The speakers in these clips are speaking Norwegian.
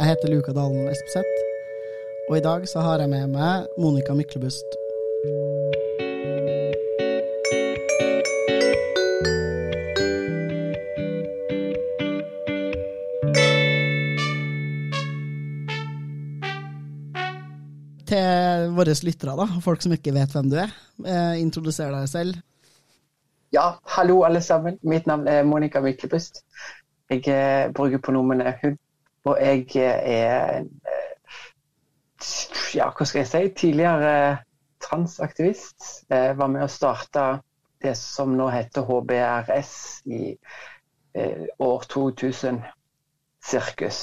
Jeg heter Luka Dalen Espeseth, og i dag så har jeg med meg Monica Myklebust. Til våre lyttere, da, folk som ikke vet hvem du er, eh, introduser deg selv. Ja, hallo alle sammen. Mitt navn er Monica Myklebust. Jeg eh, bruker pronomenet hun. Og jeg eh, er eh, ja, hva skal jeg si, tidligere eh, transaktivist. Jeg var med å starte det som nå heter HBRS i år 2000 sirkus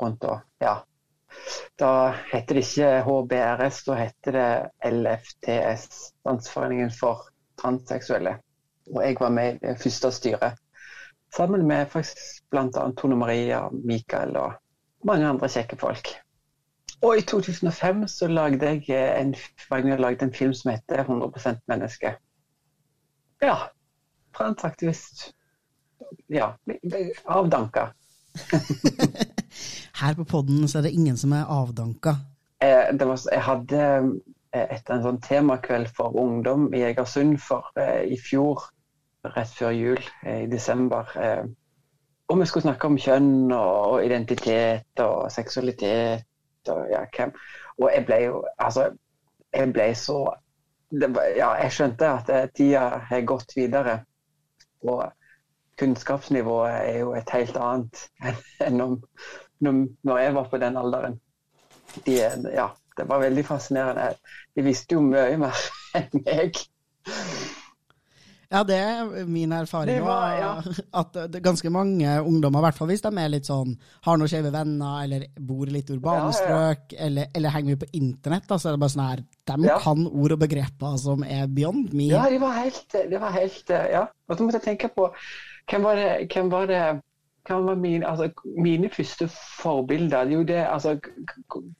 rundt da. Ja. Da heter det ikke HBRS, da heter det LFTS, Landsforeningen for transseksuelle. Og jeg var med i det første styret. Sammen med bl.a. Tone Maria, Mikael og mange andre kjekke folk. Og i 2005 så lagde jeg en, jeg lagde en film som heter 100% menneske. Ja. Transaktivist. Ja. Avdanka. Her på podden så er det ingen som er avdanka. Eh, var, jeg hadde eh, etter en sånn temakveld for ungdom i Egersund for eh, i fjor, rett før jul, eh, i desember. Eh, og vi skulle snakke om kjønn og identitet og seksualitet og ja, hvem. Og jeg ble jo Altså, jeg ble så var, Ja, jeg skjønte at eh, tida har gått videre. Og kunnskapsnivået er jo et helt annet enn om, når jeg var på den alderen. De, ja, det var veldig fascinerende. De visste jo mye mer enn meg. Ja, det er min erfaring òg. Ja. At ganske mange ungdommer, i hvert fall hvis de er litt sånn, har noen skeive venner, eller bor i litt urbane ja, strøk, eller, eller, henger mye på internett, så er det bare sånn her De kan ord og begreper som er beyond me. Ja, det var helt, det var helt Ja. Og så måtte jeg tenke på hvem var det, hvem var det hvem var mine, altså, mine første forbilder? Er jo det, altså,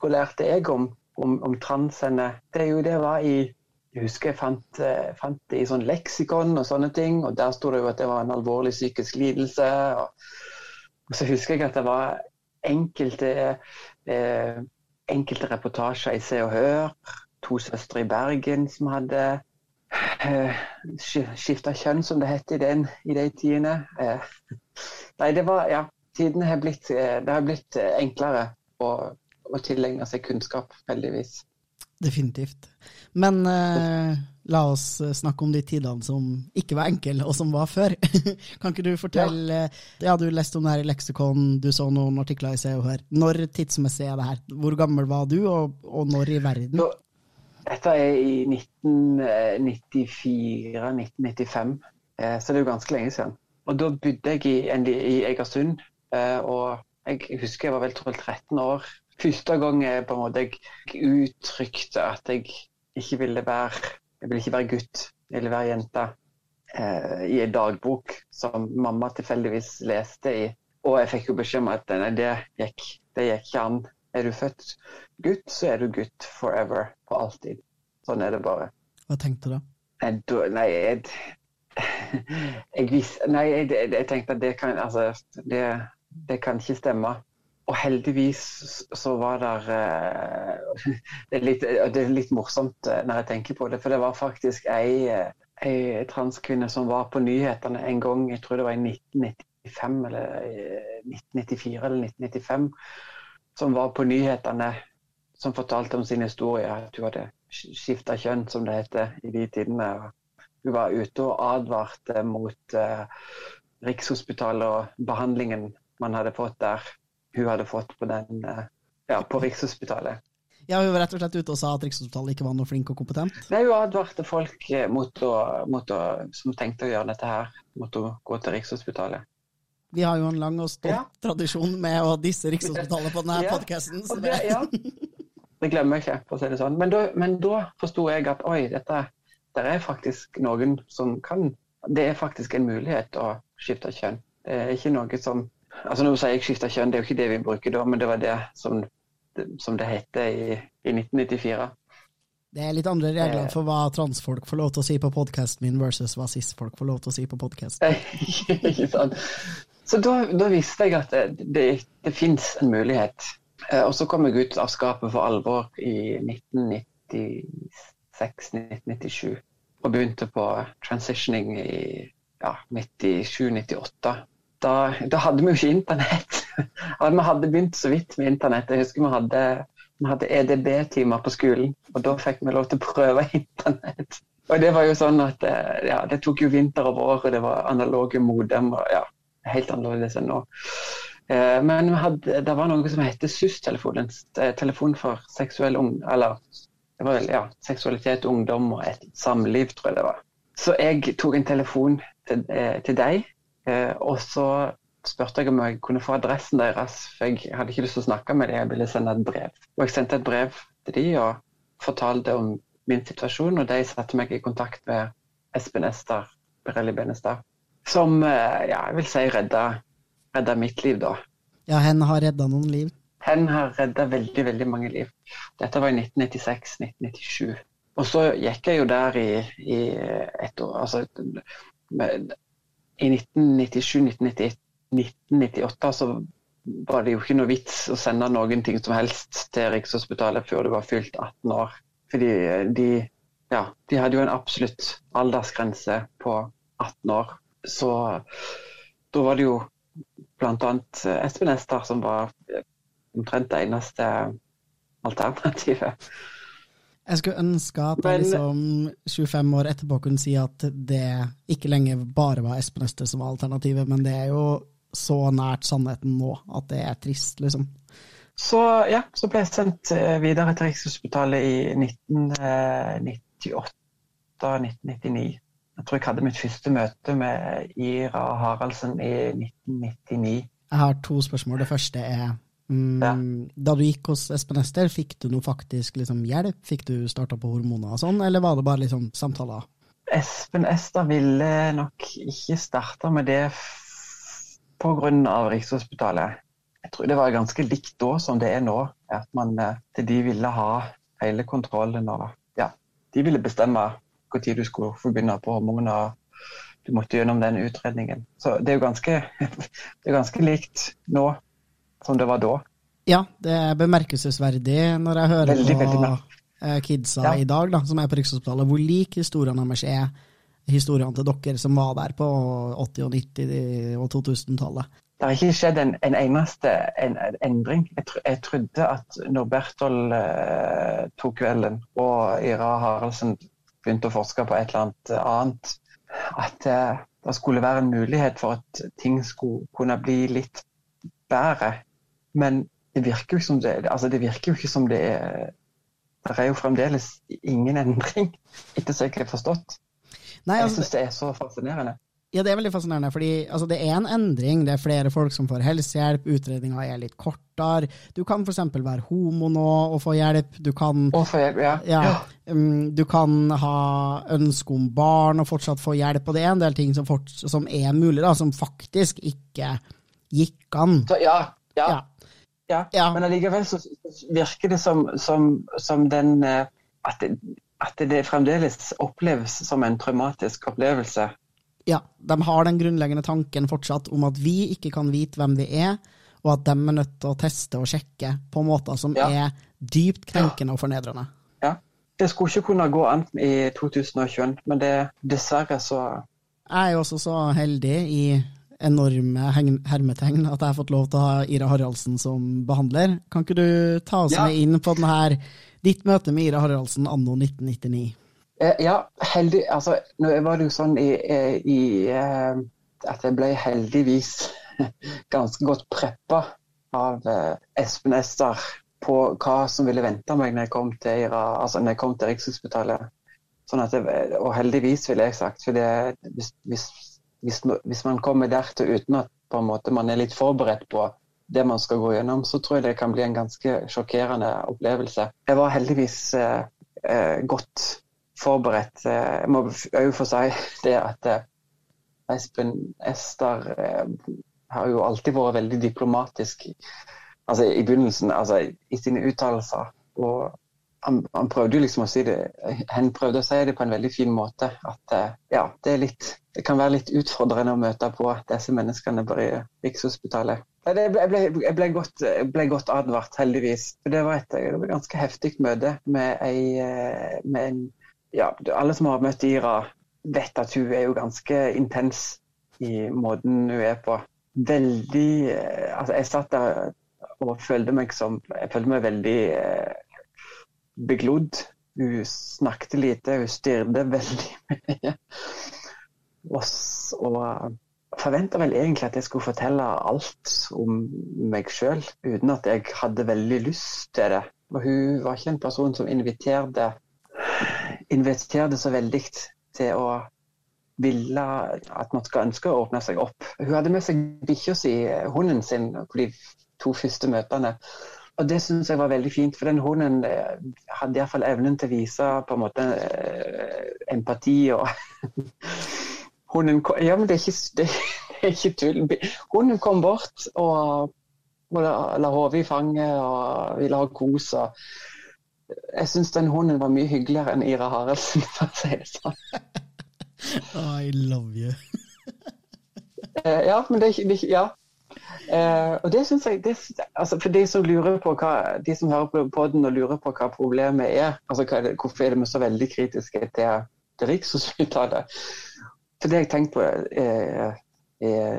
Hva lærte jeg om, om, om transene? Det er jo det var i jeg husker jeg fant, eh, fant, det i sånn leksikon og sånne ting, og der sto det jo at det var en alvorlig psykisk lidelse. Og, og så husker jeg at det var enkelte, eh, enkelte reportasjer i Se og Hør. To søstre i Bergen som hadde eh, skifta kjønn, som det het i, den, i de tidene. Eh, nei, det var Ja, tidene har blitt, eh, det har blitt eh, enklere å, å tilegne seg kunnskap, heldigvis. Definitivt. Men eh, la oss eh, snakke om de tidene som ikke var enkle, og som var før. kan ikke du fortelle Ja, ja du leste om det her i leksikon, du så noen artikler i Se og Hør. Når tidsmessig er det her? Hvor gammel var du, og, og når i verden? Nå, dette er i 1994-1995, eh, så det er jo ganske lenge siden. Og da bodde jeg i, i Egersund, eh, og jeg husker jeg var vel 12-13 år første gang jeg på en måte uttrykte at jeg ikke ville være jeg ville ikke være gutt, jeg ville være jente. Eh, I en dagbok som mamma tilfeldigvis leste i. Og jeg fikk jo beskjed om at nei, det gikk, det gikk ikke an. Er du født gutt, så er du gutt forever. For alltid. Sånn er det bare. Hva tenkte du da? Nei, jeg, jeg, vis, nei, jeg, jeg tenkte at det kan Altså, det, det kan ikke stemme. Og heldigvis så var der eh, det, er litt, det er litt morsomt eh, når jeg tenker på det, for det var faktisk ei, eh, ei transkvinne som var på nyhetene en gang, jeg tror det var i 1995 eller 1994 eller 1995, som var på nyhetene som fortalte om sin historie. At hun hadde skifta kjønn, som det heter i de tidene. Hun var ute og advarte mot Rikshospitalet og behandlingen man hadde fått der hun hadde fått på, den, eh, ja, på Rikshospitalet. Ja, Hun var rett og slett ute og sa at Rikshospitalet ikke var noe flink og kompetent? Nei, Hun advarte folk eh, mot å, mot å, som tenkte å gjøre dette her, mot å gå til Rikshospitalet. Vi har jo en lang og stolt ja. tradisjon med å disse Rikshospitalet på denne ja. podkasten. Det, ja. det glemmer jeg ikke, for å si det sånn. Men da, men da forsto jeg at oi, dette det er faktisk noen som kan Det er faktisk en mulighet å skifte kjønn. Det er ikke noe som altså Når du sier jeg skifta kjønn, det er jo ikke det vi bruker da, men det var det som, som det het i, i 1994. Det er litt andre regler for hva transfolk får lov til å si på podkasten min, versus hva cis-folk får lov til å si på podkasten. ikke sant. Så da, da, visste jeg at det, det, det fins en mulighet. Eh, og så kom jeg ut av skapet for alvor i 1996-1997. Og begynte på transitioning i ja, 97-98. Da, da, hadde vi jo ikke internett. vi hadde begynt så vidt med internett. Jeg husker vi hadde hadde EDB-timer på skolen, og da fikk vi lov til å prøve internett. Og det var jo sånn at eh, ja, det tok jo vinter og vår, og det var analoge modem. og ja, Helt annerledes enn nå. Eh, men hadde, det var noe som het SUS-telefonen. eh, telefon for seksuell ung, eller vel, ja, seksualitet, ungdom og et samliv, tror jeg det var. Så jeg tok en telefon til, til deg, og så spurte jeg om jeg kunne få adressen deres, for jeg hadde ikke lyst til å snakke med dem, jeg ville sende et brev. Og jeg sendte et brev til dem og fortalte om min situasjon, og de satte meg i kontakt med Espen Ester Berelli Benestad, som eh, ja, jeg vil si redda, redda mitt liv, da. Ja, hen har redda noen liv? Hen har redda veldig, veldig mange liv. Dette var i 1996-1997. Og så gikk jeg jo der i, i et år, altså i 1997-1998 1998 så var det jo ikke noe vits å sende noen ting som helst til Rikshospitalet før du var fylt 18 år. Fordi de, ja, de hadde jo en absolutt aldersgrense på 18 år. Så da var det jo bl.a. Espen Ester som var omtrent det eneste alternativet. Jeg skulle ønske at jeg liksom 25 år etterpå kunne si at det ikke lenger bare var Espen Øster som var alternativet, men det er jo så nært sannheten nå at det er trist, liksom. Så ja, så ble jeg sendt eh, videre til Rikshospitalet i 1998-1999. Jeg tror jeg hadde mitt første møte med Ira Haraldsen i 1999. Jeg har to spørsmål. Det første er mm, ja. Da du gikk hos Espen Ester, fikk du noe faktisk liksom, hjelp? Fikk du starta på hormoner og sånn, eller var det bare liksom, samtaler? Espen Ester ville nok ikke starte med det pga. Rikshospitalet. Jeg tror det var ganske likt da som det er nå. At man, eh, de ville ha hele kontrollen og ja, de ville bestemme når du skulle få begynne på hormoner. Du måtte gjennom den utredningen. Så det er jo ganske, det er ganske likt nå som det var da. Ja, det er bemerkelsesverdig når jeg hører veldig, på veldig eh, kidsa ja. i dag, da, som er på Rikshospitalet, hvor lik historiene deres er historiene til dere som var der på 80-, og 90- og 2000-tallet? Det har ikke skjedd en, en eneste en, en endring. Jeg, tr jeg, trodde at når Bertol eh, tok kvelden og Ira Haraldsen begynte å forske på et eller annet annet, at eh, det skulle være en mulighet for at ting skulle kunne bli litt bedre. Men det virker jo, som det, altså det virker jo ikke som det er Det er jo fremdeles ingen endring, etter så jeg har forstått. Nei, altså, jeg syns det er så fascinerende. Ja, det er veldig fascinerende, fordi altså, det er en endring. Det er flere folk som får helsehjelp, utredninga er litt kortere. Du kan f.eks. være homo nå og få hjelp. Du kan, få hjelp, ja. Ja, um, du kan ha ønske om barn og fortsatt få hjelp. Og det er en del ting som, fort, som er mulig, da, som faktisk ikke gikk an. Så, ja, ja. Ja. ja. Men allikevel så virker det som, som, som den eh, at det, at det fremdeles oppleves som en traumatisk opplevelse. Ja, de har den grunnleggende tanken fortsatt om at vi ikke kan vite hvem vi er, og at de er nødt til å teste og sjekke på måter som ja. er dypt krenkende og fornedrende. Ja, det skulle ikke kunne gå an i 2021, men det, dessverre så Jeg er jo også så heldig i enorme hermetegn at jeg har fått lov til å ha Ira Haraldsen som behandler. Kan ikke du ta oss ja. med inn på denne Ditt møte med Ira Haraldsen anno 1999. Eh, ja, heldig Altså, nå var det jo sånn i, eh, i, eh, at jeg ble heldigvis ganske godt preppa av Espen Ester på hva som ville vente meg når jeg kom til, Ira, altså når jeg kom til Rikshospitalet. Sånn at jeg, og heldigvis, ville jeg sagt. For hvis, hvis, hvis, hvis, man kommer der til uten at måte man er litt forberedt på det man skal gå gjennom, så tror jeg det kan bli en ganske sjokkerende opplevelse. Jeg var heldigvis eh, eh godt forberedt. Eh, jeg må òg få si det at eh, Espen Ester har jo alltid vært veldig diplomatisk altså i begynnelsen, altså i sine uttalelser. Og han, han, prøvde jo liksom å si det Han prøvde å si det på en veldig fin måte. At eh, ja, det, litt, det kan være litt utfordrende å møte på disse menneskene på Rikshospitalet. Jeg ble, jeg, ble godt, jeg ble, godt, advart, heldigvis. Det var et, det var et ganske heftig møte med, ei, eh, med en ja, Alle som har møtt Ira, vet at hun er jo ganske intens i måten hun er på. Veldig eh, Altså, jeg satt der og følte meg som Jeg følte meg veldig beglodd. Hun snakket lite, hun styrte veldig mye. Og, og forventa vel egentlig at jeg skulle fortelle alt om meg sjøl, uten at jeg hadde veldig lyst til det. Og hun var ikke en person som inviterte, inviterte så veldig til å ville at man skal ønske å åpne seg opp. Hun hadde med seg bikkja si, hunden sin, på de to første møtene. Og Det syns jeg var veldig fint, for den hunden eh, hadde iallfall evnen til å vise på en måte eh, empati. og hunden kom, Ja, men det er ikke, det er ikke tull. Hunden kom bort og, og la, la hodet i fanget og ville ha kos. og jeg syns den hunden var mye hyggeligere enn Ira Haraldsen, for å si det sånn. I love you. Eh, ja, men det er ikke ja. Eh, og det synes jeg, det, altså For de som lurer på hva, de som hører på podden og lurer på hva problemet er, altså hva, hvorfor er vi så veldig kritiske til, til Rikshospitalet? For det jeg har tenkt på eh,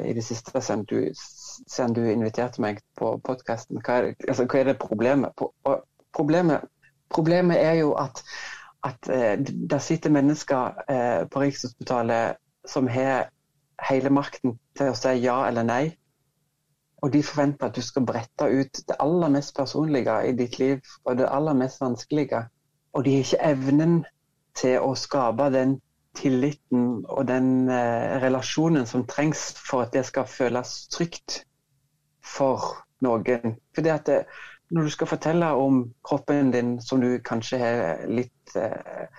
i det siste siden du, siden du, inviterte meg på podkasten, hva, altså, hva, er det problemet? problemet? Problemet er jo at, at eh, der sitter mennesker eh, på Rikshospitalet som har hele makten til å si ja eller nei og de forventer at du skal brette ut det aller mest personlige i ditt liv, og det aller mest vanskelige. Og de har ikke evnen til å skape den tilliten og den eh, relasjonen som trengs for at det skal føles trygt for noen. Fordi at det, når du skal fortelle om kroppen din som du kanskje har litt eh,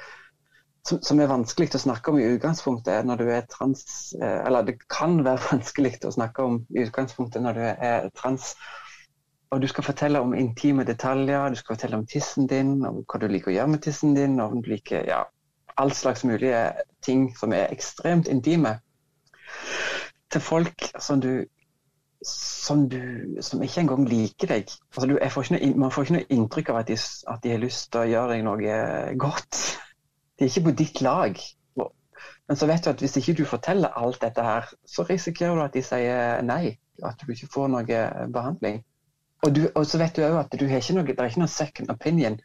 som, som, er vanskelig å snakke om i utgangspunktet når du er trans eh, Eller det kan være vanskelig å snakke om i utgangspunktet når du er trans. Og du skal fortelle om intime detaljer, du skal fortelle om tissen din, om hva du liker å gjøre med tissen din, om du liker ja, all slags mulige ting som er ekstremt intime. Til folk som du som, du, som ikke engang liker deg. Altså, du, får noe, man får ikke noe inntrykk av at de, at de har lyst til å gjøre deg noe godt de er ikke på ditt lag. Men så vet du at hvis ikke du forteller alt dette her, så risikerer du at de sier nei. At du ikke får noe behandling. Og, du, og så vet du òg at du har ikke noe, det er ikke noe second opinion.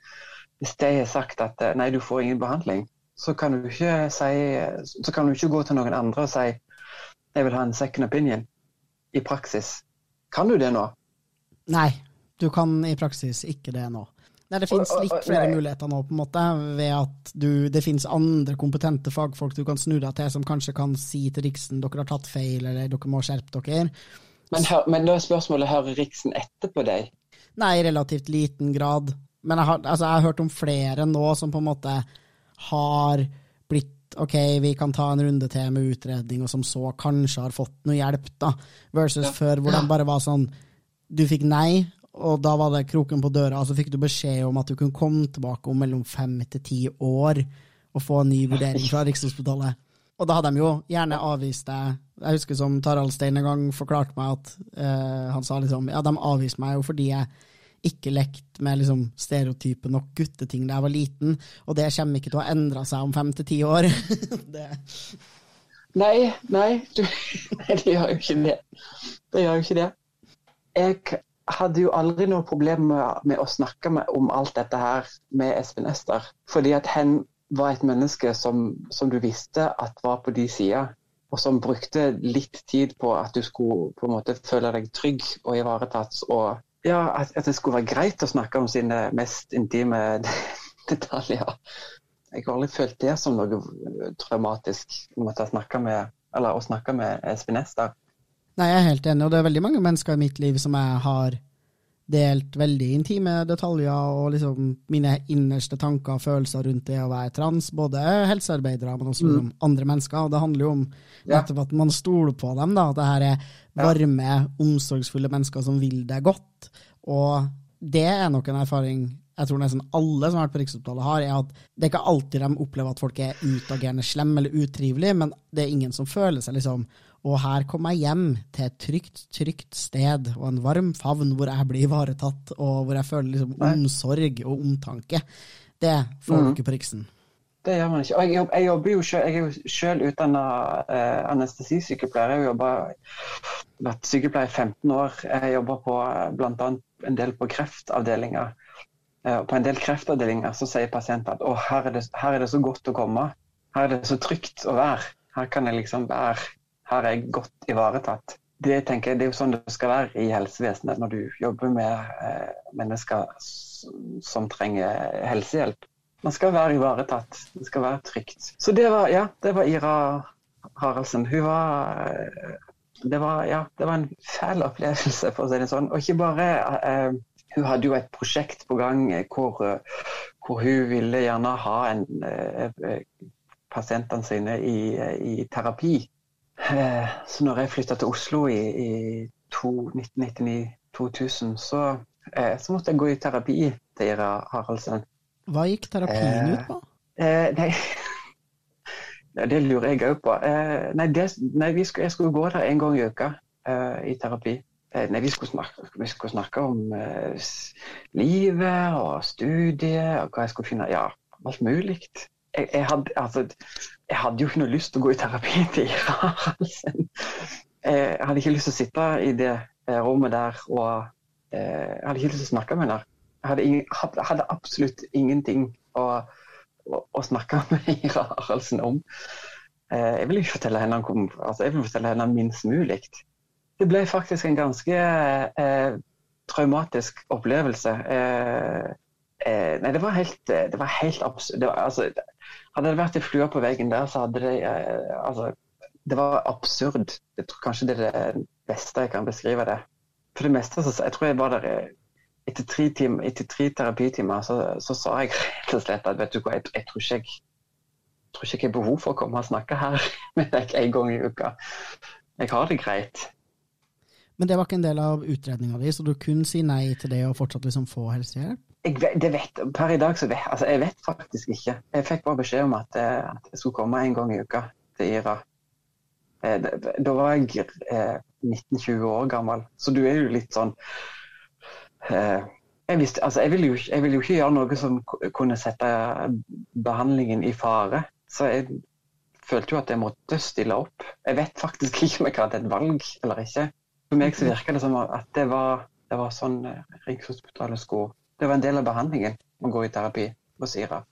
Hvis de har sagt at nei, du får ingen behandling, så kan du ikke, si, kan du ikke gå til noen andre og si jeg vil ha en second opinion i praksis. Kan du det nå? Nei, du kan i praksis ikke det nå. Nei, Det finnes litt flere muligheter nå, på en måte, ved at du, det finnes andre kompetente fagfolk du kan snu deg til, som kanskje kan si til Riksen dere har tatt feil, eller dere må skjerpe dere. Men, men da er spørsmålet, hører Riksen etter på deg? Nei, i relativt liten grad. Men jeg har, altså, jeg har hørt om flere nå som på en måte har blitt OK, vi kan ta en runde til med utredning, og som så kanskje har fått noe hjelp, da, versus ja. før, hvor de bare var sånn Du fikk nei, og da var det kroken på døra, så fikk du beskjed om at du kunne komme tilbake om mellom fem til ti år og få en ny vurdering fra Rikshospitalet. Og da hadde de jo gjerne avvist deg. Jeg husker som Tarald Stein en gang forklarte meg at uh, han sa liksom ja, de avviste meg jo fordi jeg ikke lekte med liksom stereotype nok gutteting da jeg var liten, og det kommer ikke til å endre seg om fem til ti år. nei, nei, du, nei, det gjør jo ikke det. Det gjør jo ikke det. Jeg hadde jo aldri noe problem med, å snakke med, om alt dette her med Espen Ester. Fordi at han var et menneske som, som du visste at var på de sida. Og som brukte litt tid på at du skulle på en måte føle deg trygg og ivaretatt. Og ja, at, at det skulle være greit å snakke om sine mest intime detaljer. Jeg har aldri følt det som noe traumatisk å snakke med, eller å snakke med Espen Ester. Nei, jeg er helt enig, og det er veldig mange mennesker i mitt liv som jeg har delt veldig intime detaljer og liksom mine innerste tanker og følelser rundt det å være trans, både helsearbeidere, men også liksom andre mennesker. Og det handler jo om nettopp at man stoler på dem, da. At det her er varme, omsorgsfulle mennesker som vil deg godt. Og det er nok en erfaring jeg tror nesten alle som har vært på Riksopptalet har, er at det er ikke alltid de opplever at folk er utagerende slemme eller utrivelige, men det er ingen som føler seg liksom og her kom jeg hjem til et trygt, trygt sted og en varm favn hvor jeg blir ivaretatt, og hvor jeg føler liksom omsorg og omtanke. Det får du mm. ikke på Riksen. Det gjør man ikke. Og jeg, jeg jobber jo selv, jeg er jo selv utdanna eh, anestesisykepleier. Jeg har vært sykepleier i 15 år. Jeg jobber på bl.a. en del på kreftavdelinger. Eh, på en del kreftavdelinger så sier pasienter at å, her er, det, her er det så godt å komme. Her er det så trygt å være. Her kan jeg liksom være her er jeg godt ivaretatt. Det tenker jeg, det er jo sånn det skal være i helsevesenet når du jobber med eh, mennesker som trenger helsehjelp. Man skal være ivaretatt. Det skal være trygt. Så det var, ja, det var Ira Haraldsen. Hun var eh, det var, ja, det var en fæl opplevelse, for å si det sånn. Og ikke bare eh, Hun hadde jo et prosjekt på gang hvor, hvor hun ville gjerne ha en, eh, pasientene sine i, i terapi. Eh, så når jeg flytta til Oslo i, i 1999-2000, så, eh, så, måtte jeg gå i terapi til Ira Haraldsen. Hva gikk terapien ut på? Eh, nei, det lurer jeg òg på. nei, det, nei skulle, jeg skulle gå der en gang i uka i terapi. Nei, vi skulle snakke, vi skulle snakke om livet og studiet og hva jeg skulle finne Ja, alt mulig jeg, jeg, hadde, altså, jeg, hadde, jo ikke noe lyst til å gå i terapi til Ira Haraldsen. Jeg hadde ikke lyst til å sitte i det eh, rommet der og eh, Jeg hadde ikke lyst til å snakke med henne. Jeg hadde, ingen, hadde, absolutt ingenting å, å, å, snakke med Ira Haraldsen om. Eh, jeg vil ikke fortelle henne, om, altså, jeg vil fortelle henne minst mulig. Det ble faktisk en ganske eh, traumatisk opplevelse. Eh, eh, nei, det var helt, det var helt absurd. Altså, hadde det vært ei flue på veggen der, så hadde det eh, Altså, det var absurd. Jeg tror kanskje det er det beste jeg kan beskrive det. For det meste så jeg tror jeg var der eh, etter tre, time, etter tre terapitimer, så, så, sa jeg rett og slett at vet du hva, jeg, jeg tror ikke jeg tror ikke jeg har behov for å komme og snakke her med deg en gang i uka. Jeg har det greit. Men det var ikke en del av utredninga di, så du kunne si nei til det og fortsatt liksom få helsehjelp? Jeg, det vet, per i dag så vet altså jeg vet faktisk ikke. Jeg fikk bare beskjed om at, eh, at jeg skulle komme en gang i uka til Ira. Eh, da var jeg 19-20 eh, år gammel, så du er jo litt sånn jeg, visste, altså jeg, ville jo, jeg ville jo ikke gjøre noe som kunne sette behandlingen i fare. Så jeg følte jo at jeg måtte stille opp. Jeg vet faktisk ikke om jeg hadde et valg eller ikke. For meg så virka det som at det var, det var sånn Rikshospitalet skulle det var en del av behandlingen å gå i terapi hos IRA.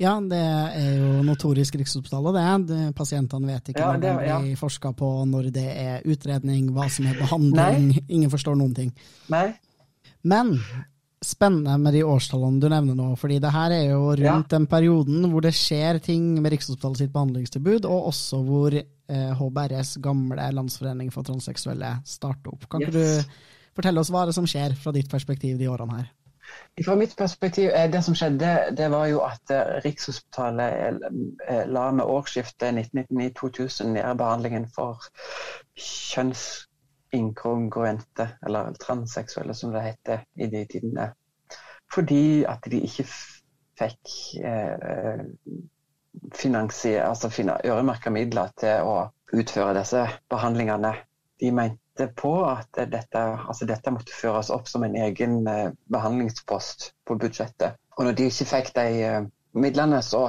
Ja, det er jo notorisk Rikshospitalet, det. Pasientene vet ikke ja, det, når de ja. forsker på, når det er utredning, hva som er behandling. Nei. Ingen forstår noen ting. Nei. Men spennende med de årstallene du nevner nå, fordi det her er jo rundt ja. den perioden hvor det skjer ting med Rikshospitalet sitt behandlingstilbud, og også hvor eh, HBRS, gamle landsforening for transseksuelle, starter opp. Kan yes. ikke du fortelle oss hva det som skjer fra ditt perspektiv de årene her? Fra mitt perspektiv, eh, Det som skjedde, det var jo at eh, Rikshospitalet eh, la med årsskiftet 1999-2000 ned behandlingen for kjønnsinkongruente, eller transseksuelle som det heter i de tidene. Fordi at de ikke fikk eh, altså øremerka midler til å utføre disse behandlingene. De mente på at dette, altså dette, måtte føres opp som en egen eh, behandlingspost på budsjettet. Og når de ikke fikk de eh, midlene, så,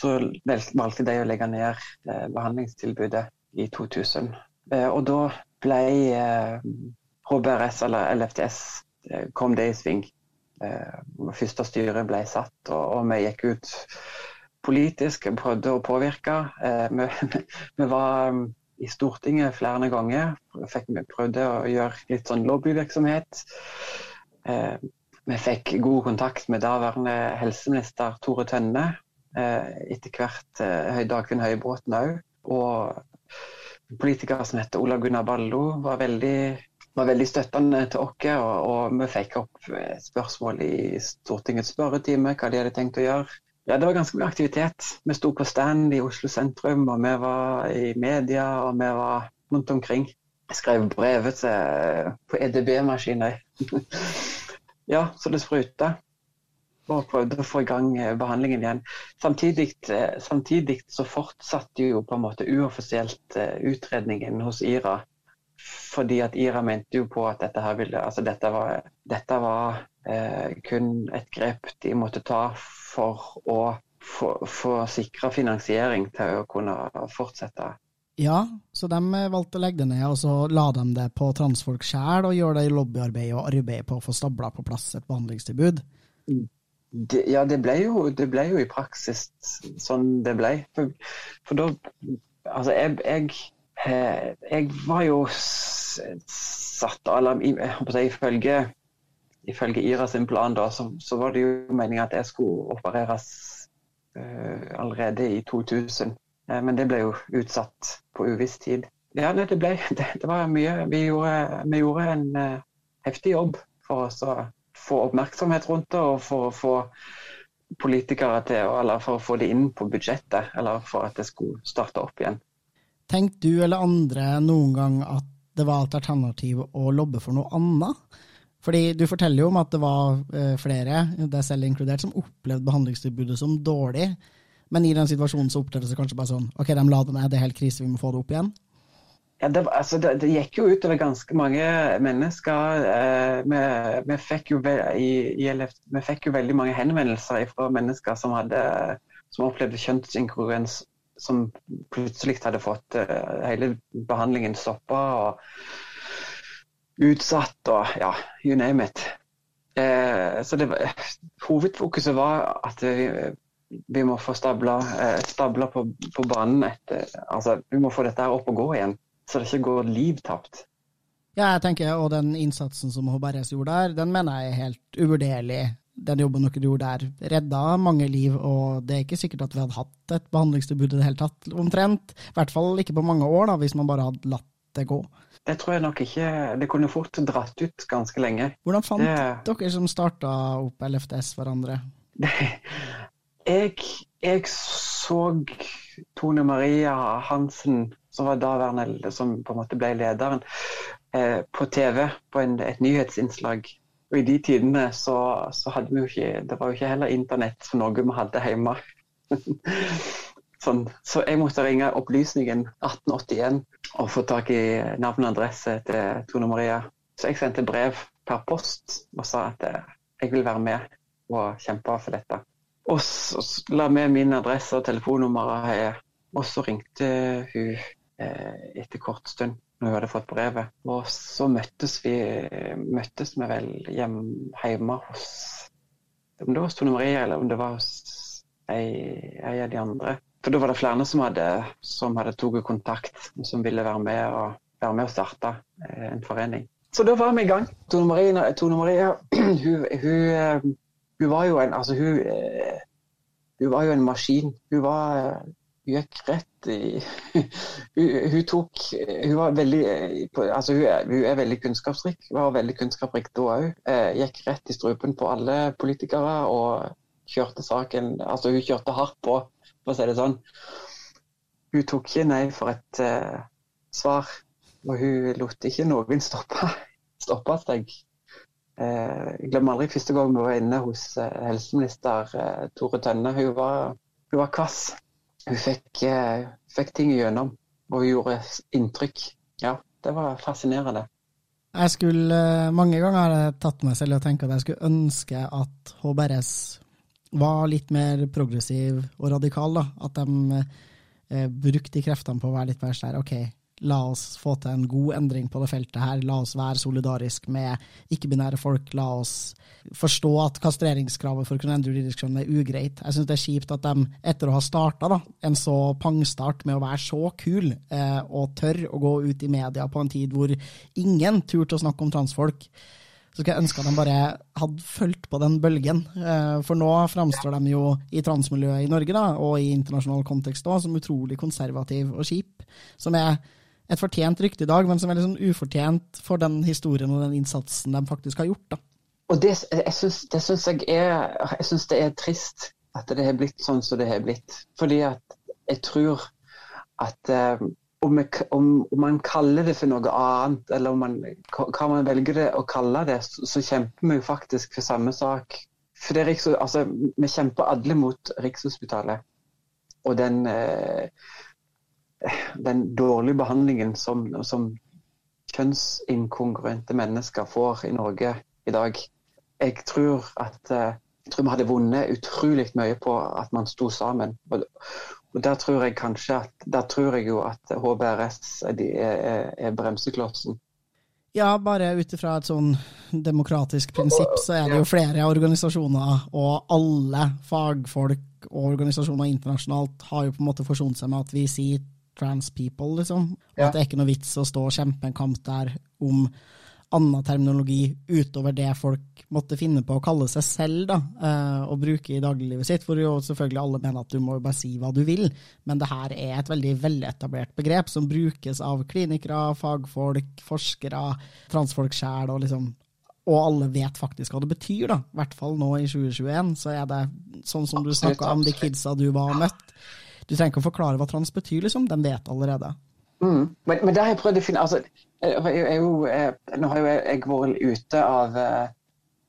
så, valgte de å legge ned eh, behandlingstilbudet i 2000. og da ble HBRS, eller LFTS, kom det i sving. første styret ble satt, og, vi gikk ut politisk, prøvde å påvirke. vi, vi var i Stortinget flere ganger. Fikk vi prøvde å gjøre litt sånn lobbyvirksomhet. Eh, vi fikk god kontakt med daværende helseminister Tore Tønne. Eh, etter hvert eh, Dagfinn Høybråten òg. Og politiker som heter Olav Gunnar Ballo, var veldig, var veldig støttende til oss. Og, og, vi fikk opp spørsmål i Stortingets spørretime, hva de hadde tenkt å gjøre. Ja, Det var ganske mye aktivitet. Vi sto på stand i Oslo sentrum, og vi var i media, og vi var rundt omkring. Jeg skrev brevet til, på EDB-maskiner. ja, så det spruta og prøvde å få i gang eh, behandlingen igjen. Samtidig, eh, samtidig så fortsatte jo på en måte uoffisielt eh, utredningen hos IRA. Fordi at IRA mente jo på at dette her ville Altså dette var, dette var eh, kun et grep de måtte ta for å få sikra finansiering til å kunne fortsette. Ja, så de valgte å legge det ned, og så la de det på transfolk sjøl, og gjøre det i lobbyarbeid og arbeid på å få stabla på plass et behandlingstilbud. Mm. Det, ja, det ble, jo, det ble, jo, i praksis sånn det ble. For, for da Altså, jeg, jeg, eh, jeg, var jo satt eller, ifølge, ifølge IRA sin plan da, så, så var det jo meninga at jeg skulle opereres uh, allerede i 2000. Uh, eh, men det ble jo utsatt på uviss tid. Ja, det, ble, det, det var mye. Vi gjorde, vi gjorde en uh, heftig jobb for å få oppmerksomhet rundt det, og for å få politikere til, eller for å få det inn på budsjettet, eller for at det skulle starte opp igjen. Tenkte du eller andre noen gang at det var et alternativ å lobbe for noe annet? Fordi Du forteller jo om at det var eh, flere, deg selv inkludert, som opplevde behandlingstilbudet som dårlig. Men i den situasjonen så opplevdes det kanskje bare sånn ok, de la det ned, det er helt krise, vi må få det opp igjen. Ja, det, altså, det, det, gikk jo utover ganske mange mennesker. Eh, vi, vi, fikk ve i, i vi, fikk jo veldig mange henvendelser fra mennesker som, hadde, som opplevde kjønnsinkongruens, som plutselig hadde fått eh, hele behandlingen stoppa utsatt og ja, you name it. Eh, så hovedfokuset var at vi, vi må få stabla, eh, stabla på, på, banen etter Altså, vi må få dette her opp og gå igjen så det ikke går liv tapt. Ja, jeg tenker, og den innsatsen som Håberges gjorde der, den mener jeg er helt uvurderlig. Den jobben dere gjorde der, redda mange liv, og det er ikke sikkert at vi hadde hatt et behandlingstilbud i det hele tatt, omtrent. I hvert fall ikke på mange år, da, hvis man bare hadde latt det gå. Det tror jeg nok ikke. Det kunne fort dratt ut ganske lenge. Hvordan fant det... dere som starta opp LFTS, hverandre? jeg, jeg så Tone Maria Hansen som var daværende, som på en måte ble lederen, eh, på TV på en, et nyhetsinnslag. Og i de tidene så, så, hadde vi jo ikke Det var jo ikke heller internett for noe vi hadde hjemme. sånn. Så jeg måtte ringe Opplysningen 1881 og få tak i navn og adresse til Tone Maria. Så jeg sendte brev per post og sa at eh, jeg vil være med og kjempe for dette. Og så la med min adresse og telefonnummer, og så ringte hun Eh, etter kort stund når hun hadde fått brevet. Og så møttes vi, møttes vi vel hjem, hjemme hos Om det var hos Tone Maria, eller om det var hos ei, ei av de andre. For da var det flere som hadde, som hadde tatt kontakt, som ville være med og, være med og starte eh, en forening. Så da var vi i gang. Tone Maria, Tone Maria hun, hun, eh, hun, var jo en Altså, hun, hun var jo en maskin. Hun var hun gikk rett i hun, tok Hun var veldig altså er, hun er veldig kunnskapsrik. Hun var veldig kunnskapsrik da òg. Eh, gikk rett i strupen på alle politikere og kjørte saken Altså hun kjørte hardt på, for å si det sånn. Hun tok ikke nei for et uh, svar. Og hun lot ikke noen stoppe, stoppe seg. Uh, jeg glemmer aldri første gang vi var inne hos uh, helseminister Tore Tønne. Hun var, hun var kvass hun fikk, eh, fikk ting igjennom og hun gjorde inntrykk. Ja, det var fascinerende. Jeg skulle, eh, Mange ganger har jeg tatt meg selv og tenkt at jeg skulle ønske at HBRS var litt mer progressiv og radikal. da. At de eh, brukte kreftene på å være litt mer sånn OK, La oss få til en god endring på det feltet her. La oss være solidarisk med ikke-binære folk. La oss forstå at kastreringskravet for å kunne endre juridisk kjønn er ugreit. Jeg syns det er kjipt at de, etter å ha starta en så pangstart med å være så kul eh, og tør å gå ut i media på en tid hvor ingen turte å snakke om transfolk, så skulle jeg ønske at de bare hadde fulgt på den bølgen. Eh, for nå framstår de jo i transmiljøet i Norge da, og i internasjonal kontekst også, som utrolig konservativ og kjip. Som er et fortjent rykte i dag, men som er sånn ufortjent for den historien og den innsatsen de faktisk har gjort. da. Og det, jeg synes, det syns jeg er Jeg syns det er trist at det har blitt sånn som det har blitt. Fordi at jeg tror at eh, om, jeg, om, om, man kaller det for noe annet, eller man, hva man velger å kalle det, så, så kjemper vi jo faktisk for samme sak. For det Riks, altså, Vi kjemper alle mot Rikshospitalet og den, eh, den dårlige behandlingen som, som kjønnsinkongruente mennesker får i Norge i dag. Jeg tror at eh, jeg tror vi hadde vunnet utrolig mye på at man sto sammen. Og der tror jeg kanskje at, der tror jeg jo at HBRS er, er, er bremseklossen. Ja, bare ut ifra et sånn demokratisk prinsipp, så er det jo flere organisasjoner, og alle fagfolk og organisasjoner internasjonalt har jo på en måte forsont seg med at vi sier trans people, liksom. At det er ikke noe vits å stå og kjempe en kamp der om annen terminologi utover det folk måtte finne på å kalle seg selv da, eh, og bruke i dagliglivet sitt. For jo selvfølgelig alle mener at du må bare si hva du vil, men det her er et veldig veletablert begrep som brukes av klinikere, fagfolk, forskere, transfolk sjæl og liksom og alle vet faktisk hva det betyr, da. I hvert fall nå i 2021, så er det sånn som du snakka om de kidsa du var møtt. Du trenger ikke å forklare hva trans betyr, liksom. De vet allerede. Mm. Men, men det har jeg prøvd å finne altså, jeg, jeg, jeg, Nå har jo jeg vært ute av, eh,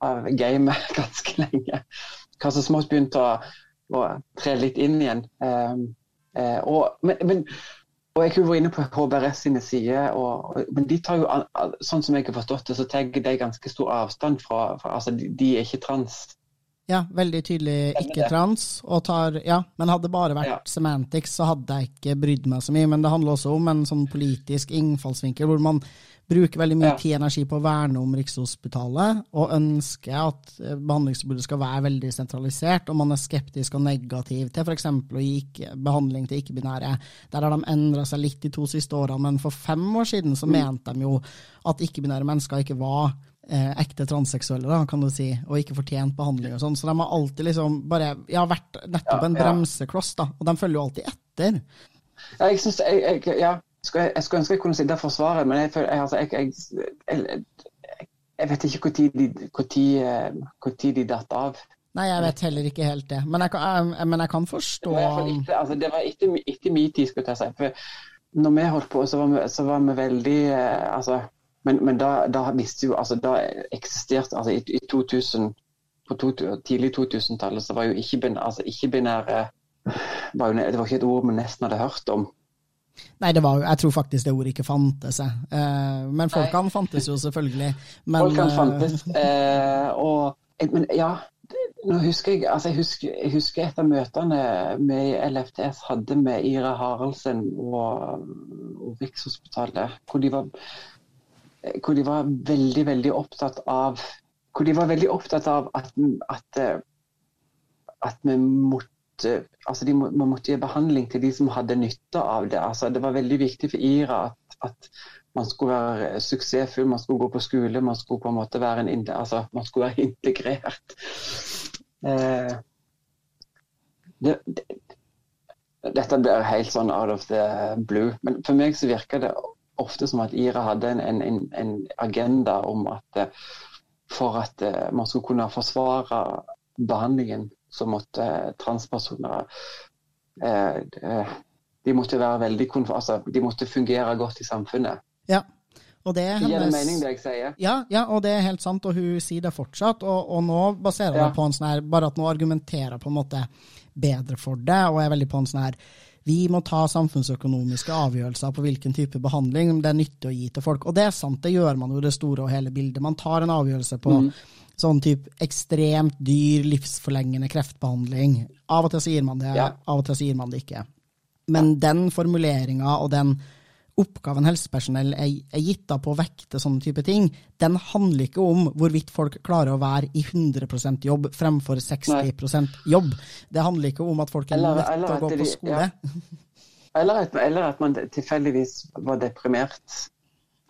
av gamet ganske lenge. Kanskje smått begynt å, å, tre litt inn igjen. Um, uh, og, men, men, og jeg har vært inne på HBRS sine sider, og, men de tar jo, sånn som jeg har forstått det, så tar de ganske stor avstand fra, fra altså de, de er ikke trans. Ja, veldig tydelig ikke-trans. og tar, ja, Men hadde det bare vært ja. semantics, så hadde jeg ikke brydd meg så mye. Men det handler også om en sånn politisk innfallsvinkel hvor man bruker veldig mye ja. tid og energi på å verne om Rikshospitalet, og ønsker at eh, behandlingstilbudet skal være veldig sentralisert, og man er skeptisk og negativ til f.eks. å gi behandling til ikke-binære. Der har de endra seg litt de to siste årene, men for fem år siden så mm. mente de jo at ikke-binære mennesker ikke var eh, ekte transseksuelle, da, kan du si, og ikke fortjent behandling og sånn. Så de har alltid liksom bare ja, vært nettopp en bremsekloss, da. Og de følger jo alltid etter. Ja, jeg synes, jeg, jeg, ja, jeg, jeg skulle ønske jeg kunne sitte og forsvare, men jeg, føler, altså, jeg, vet ikke når de, de datt av. Nei, jeg vet heller ikke helt det. Men jeg kan, men kan forstå Det var, etter, altså, det var etter, etter min tid, skulle jeg si. For når vi holdt på, så var vi, så var vi veldig eh, altså, men, men da, da, visste jo altså da eksisterte altså i, i 2000, På to, tidlig 2000-tallet så var jo ikke-binære altså, ikke var Det var ikke et ord vi nesten hadde hørt om. Nei, det var, jeg tror faktisk det ordet ikke fantes. Eh, men folkene fantes jo selvfølgelig. Men, folkene fantes. Eh, og, men ja, nå husker jeg, altså jeg, husker, jeg husker et av møtene vi i LFTS hadde med Ira Haraldsen og, og Rikshospitalet. Hvor de var hvor de var veldig, veldig opptatt av hvor de var veldig opptatt av at, at, eh, at vi måtte altså de må, man måtte gi behandling til de som hadde nytte av det. Altså, det var veldig viktig for Ira at, at, man skulle være suksessfull, man skulle gå på skole, man skulle på en måte være, en, altså, man skulle være integrert. Eh, det, det, dette blir helt sånn out of the blue, men for meg så virker det ofte som at IRA hadde en, en, en agenda om at eh, for at eh, man skulle kunne forsvare behandlingen, så måtte transpersoner eh, de måtte veldig altså, de måtte fungere godt i samfunnet. Ja. Og det hennes... Gir mening, det jeg sier? Ja, ja, og det er helt sant, og hun sier det fortsatt. Og, og nå baserer ja. på en sånn her Bare at nå argumenterer på en måte bedre for det, og er veldig på en sånn her vi må ta samfunnsøkonomiske avgjørelser på hvilken type behandling det er nyttig å gi til folk. Og det er sant, det gjør man jo det store og hele bildet. Man tar en avgjørelse på mm. sånn type ekstremt dyr, livsforlengende kreftbehandling. Av og til sier man det, ja. av og til sier man det ikke. Men den formuleringa og den oppgaven helsepersonell er, er gitt av på å vekte sånne type ting, den handler ikke om hvorvidt folk klarer å være i 100% jobb fremfor 60 Nei. jobb. Det handler ikke om at folk er nødt til å gå på skole. Ja. Eller, at, eller, at, man tilfeldigvis var deprimert,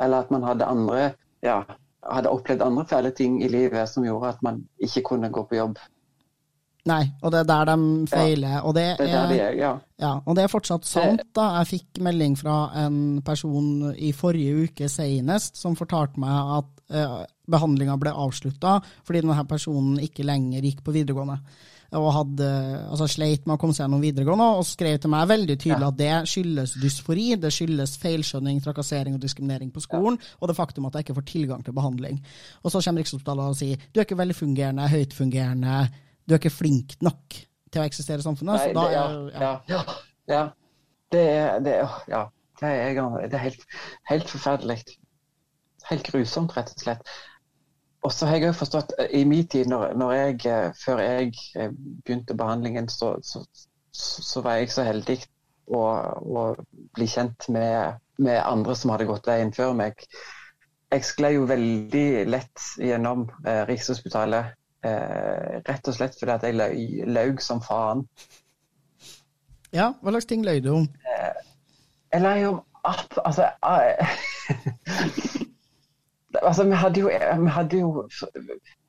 eller at man hadde andre ja, hadde opplevd andre fæle ting i livet som gjorde at man ikke kunne gå på jobb. Nei, og det er der de feiler. Ja, og, det det er, er, ja. ja, og det er fortsatt sant. da. Jeg fikk melding fra en person i forrige uke senest som fortalte meg at uh, behandlinga ble avslutta fordi denne personen ikke lenger gikk på videregående og hadde, altså sleit med å komme seg gjennom videregående, og skrev til meg veldig tydelig at det skyldes dysfori, det skyldes feilskjønning, trakassering og diskriminering på skolen, og det faktum at jeg ikke får tilgang til behandling. Og så kommer Rikshospitalet og sier du er ikke velfungerende, høytfungerende, du er ikke flink nok til å eksistere i samfunnet. Nei, det, ja, ja. ja, Det er, det ja. Det er, det er helt, helt forferdelig. Helt grusomt, rett og slett. Og så har jeg også forstått eh, i min tid, når, når jeg, eh, før jeg eh, begynte behandlingen, så, så, så var jeg så heldig å, å bli kjent med, med, andre som hadde gått veien før meg. Jeg skled jo veldig lett gjennom eh, Rikshospitalet, eh, rett og slett fordi at jeg laug som faen. Ja, hva slags ting løy du om? Eh, jeg løy om at Altså Altså, vi hadde jo, vi hadde jo,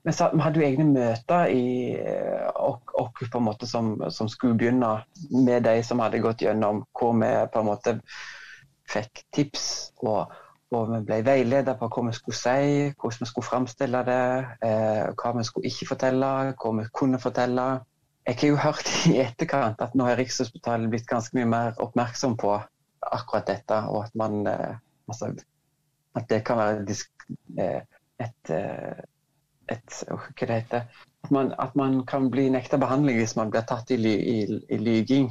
vi hadde jo egne møter i oss på en måte som, som, skulle begynne med de som hadde gått gjennom, hvor vi på en måte fikk tips. og, og vi ble veiledet på hva vi skulle si, hvordan vi skulle framstille det, eh, hva vi skulle ikke fortelle, hva vi kunne fortelle. Jeg har jo hørt i etterkant at nå har Rikshospitalet blitt ganske mye mer oppmerksom på akkurat dette, og at man eh, altså, at det kan være eh, et, et, Hva det heter at at man, kan bli nekta behandling hvis man blir tatt i, i, i lyging.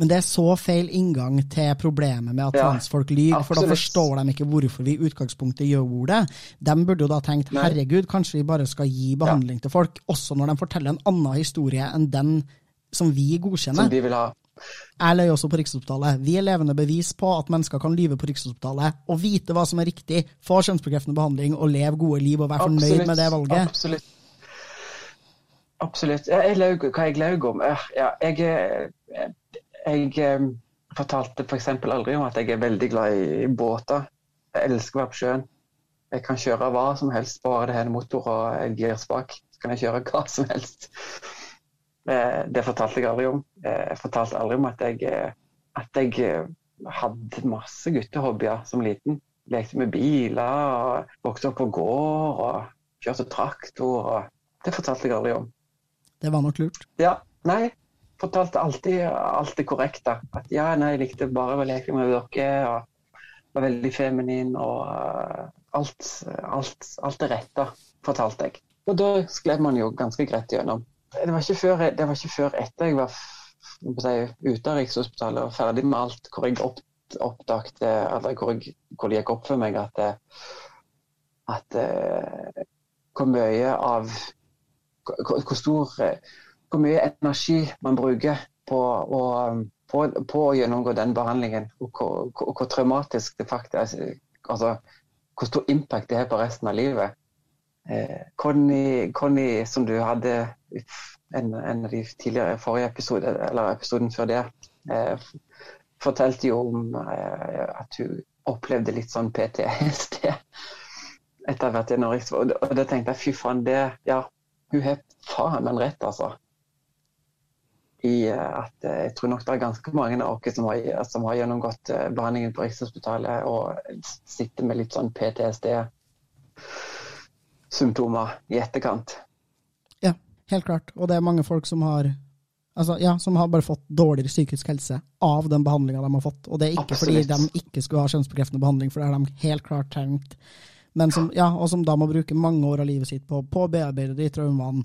Men det er så feil inngang til problemet med at ja, transfolk lyver, for da forstår de ikke hvorfor vi i utgangspunktet gjør det. De burde jo da tenkt herregud, kanskje vi bare skal gi behandling ja. til folk, også når de forteller en annen historie enn den som vi godkjenner. Som de vil ha. Jeg løy også på Rikshospitalet. Vi er levende bevis på at mennesker kan lyve på Rikshospitalet og vite hva som er riktig, få kjønnsbekreftende behandling og leve gode liv og være fornøyd med det valget. Absolutt. Absolutt. Jeg løy hva jeg løy om. Ja, jeg, jeg, jeg eh, fortalte f.eks. For aldri om at jeg er veldig glad i båter. Jeg elsker å være på sjøen. Jeg kan kjøre hva som helst, bare det er en motor og en girspak. Så kan jeg kjøre hva som helst. Eh, det fortalte jeg aldri om. Eh, jeg fortalte aldri om at jeg, eh, at jeg hadde masse guttehobbyer som liten. Lekte med biler, og vokste opp på gård og kjørte traktor. Og det fortalte jeg aldri om. Det var nok lurt? Ja. Nei, fortalte alltid alt det korrekte. At ja, nei, jeg likte bare å leke med dere og var veldig feminin og alt, alt, alt det rette, fortalte jeg. Og da skled man jo ganske greit gjennom det var ikke før, det var ikke før etter jeg var si, ute av Rikshospitalet og ferdig med alt, hvor jeg opp, oppdagte, eller hvor, jeg, hvor, det gikk opp for meg at, at eh, hvor mye av hvor, hvor, stor hvor mye energi man bruker på å, på, på å gjennomgå den behandlingen, og hvor, hvor, traumatisk det faktisk er. Altså, hvor stor impact det har på resten av livet. Eh, Conny, som du hadde en, en av de tidligere forrige episode, eller episoden før det, eh, fortalte jo om eh, at hun opplevde litt sånn PTSD etter å ha vært i Norge. Og, og da tenkte jeg fy faen, det Ja, hun har faen meg rett, altså. I at jeg tror nok det er ganske mange av oss som har, som har gjennomgått behandlingen på Rikshospitalet og sitter med litt sånn PTSD symptomer i etterkant. Ja, helt klart. Og det er mange folk som har altså, ja, som har bare fått dårligere psykisk helse av den behandlinga de har fått. Og det er ikke Absolutt. fordi de ikke skulle ha kjønnsbekreftende behandling, for det har de helt klart trengt. Men som, ja, og som da må bruke mange år av livet sitt på, på å bearbeide de traumene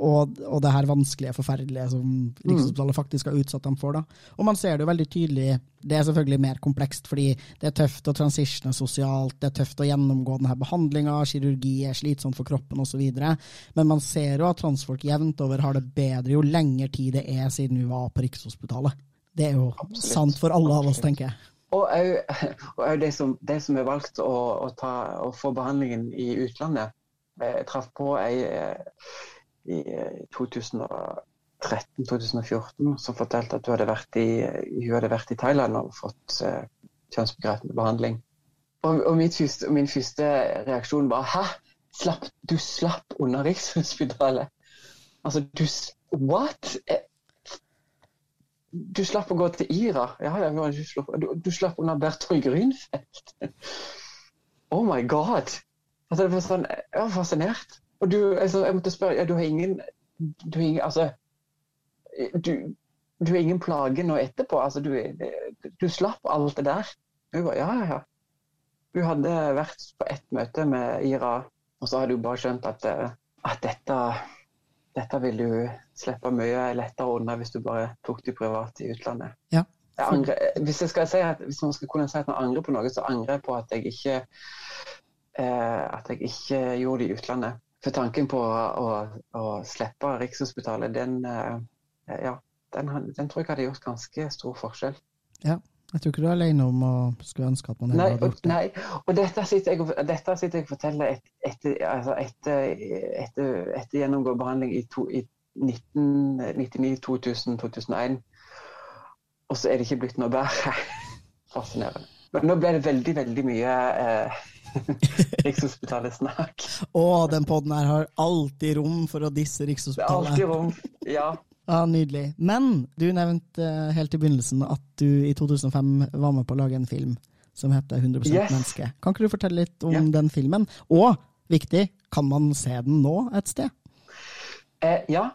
og, og, det her vanskelige, forferdelige som Rikshospitalet faktisk har utsatt dem for. da. Og man ser det jo veldig tydelig. Det er selvfølgelig mer komplekst, fordi det er tøft å transitione sosialt, det er tøft å gjennomgå denne behandlinga, kirurgi er slitsomt for kroppen osv. Men man ser jo at transfolk jevnt over har det bedre jo lengre tid det er siden vi var på Rikshospitalet. Det er jo Absolutt. sant for alle av oss, tenker jeg. Og òg de, som, de som har valgt å, å, ta, å få behandlingen i utlandet. Jeg traff på ei i 2013-2014 som fortalte at hun hadde vært i, hadde vært i Thailand og fått uh, kjønnsbegrepende behandling. Og, og første, min første reaksjon var 'hæ? Slapp, du slapp unna Rikshospitalet?' Altså, du What? Du slapp å gå til Ira. Ja, ja, du, slapp, du, du slapp unna Bertolt Grünfeld. Oh my god! Altså, sånn, Jeg var fascinert. Og du, altså, jeg måtte spørre ja, Du har ingen, du har ingen Altså, du, du har ingen plage nå etterpå? Altså, du, du slapp alt det der? Hun bare ja, ja, ja. Hun hadde vært på ett møte med Ira, og så hadde hun bare skjønt at, eh, at dette, dette ville du slippe mye lettere unna hvis du bare tok det privat i utlandet. Ja. Jeg angre, hvis, jeg si at, hvis, man skal kunne si at man angrer på noe, så angrer jeg på at jeg ikke, eh, at jeg ikke gjorde det i utlandet. For tanken på å, å, å slippe Rikshospitalet, den, eh, ja, den, den, tror jeg hadde gjort ganske stor forskjell. Ja. Jeg tror ikke du er alene om å skulle ønske at man nei, hadde gjort det. Nei, og dette sitter jeg, dette sitter jeg og forteller et, etter, altså etter, etter, etter gjennomgå behandling i, to, i 1999, 2000, 2001. Og så er det ikke blitt noe bedre. Fascinerende. Men nå ble det veldig, veldig mye eh, Rikshospitalet-snakk. Å, den poden her har alltid rom for å disse Rikshospitalet. Det er alltid rom, ja. Ja, Nydelig. Men du nevnte uh, helt i begynnelsen at du i 2005 var med på å lage en film som heter 100 yes. menneske. Kan ikke du fortelle litt om ja. den filmen? Og viktig, kan man se den nå et sted? Eh, ja,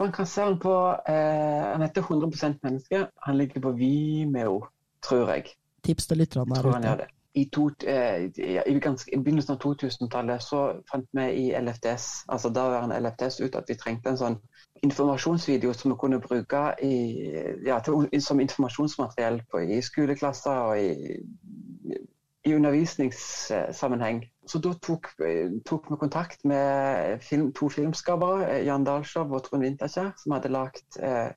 man kan se den på eh, Han heter 100% menneske. Han ligger på Vimeo, tror jeg. Tips til lytterne der ute. I, to, eh, i, ganske, I, begynnelsen av 2000-tallet så fant vi i LFDS, altså daværende LFDS ut at vi trengte en sånn informasjonsvideo som vi kunne bruke i, ja, til, som informasjonsmateriell på, i skoleklasser og i, i undervisningssammenheng. Så da tok, tok vi kontakt med film, to filmskapere, Jan Dahlshow og Trond Winterkjær, som hadde lagd eh,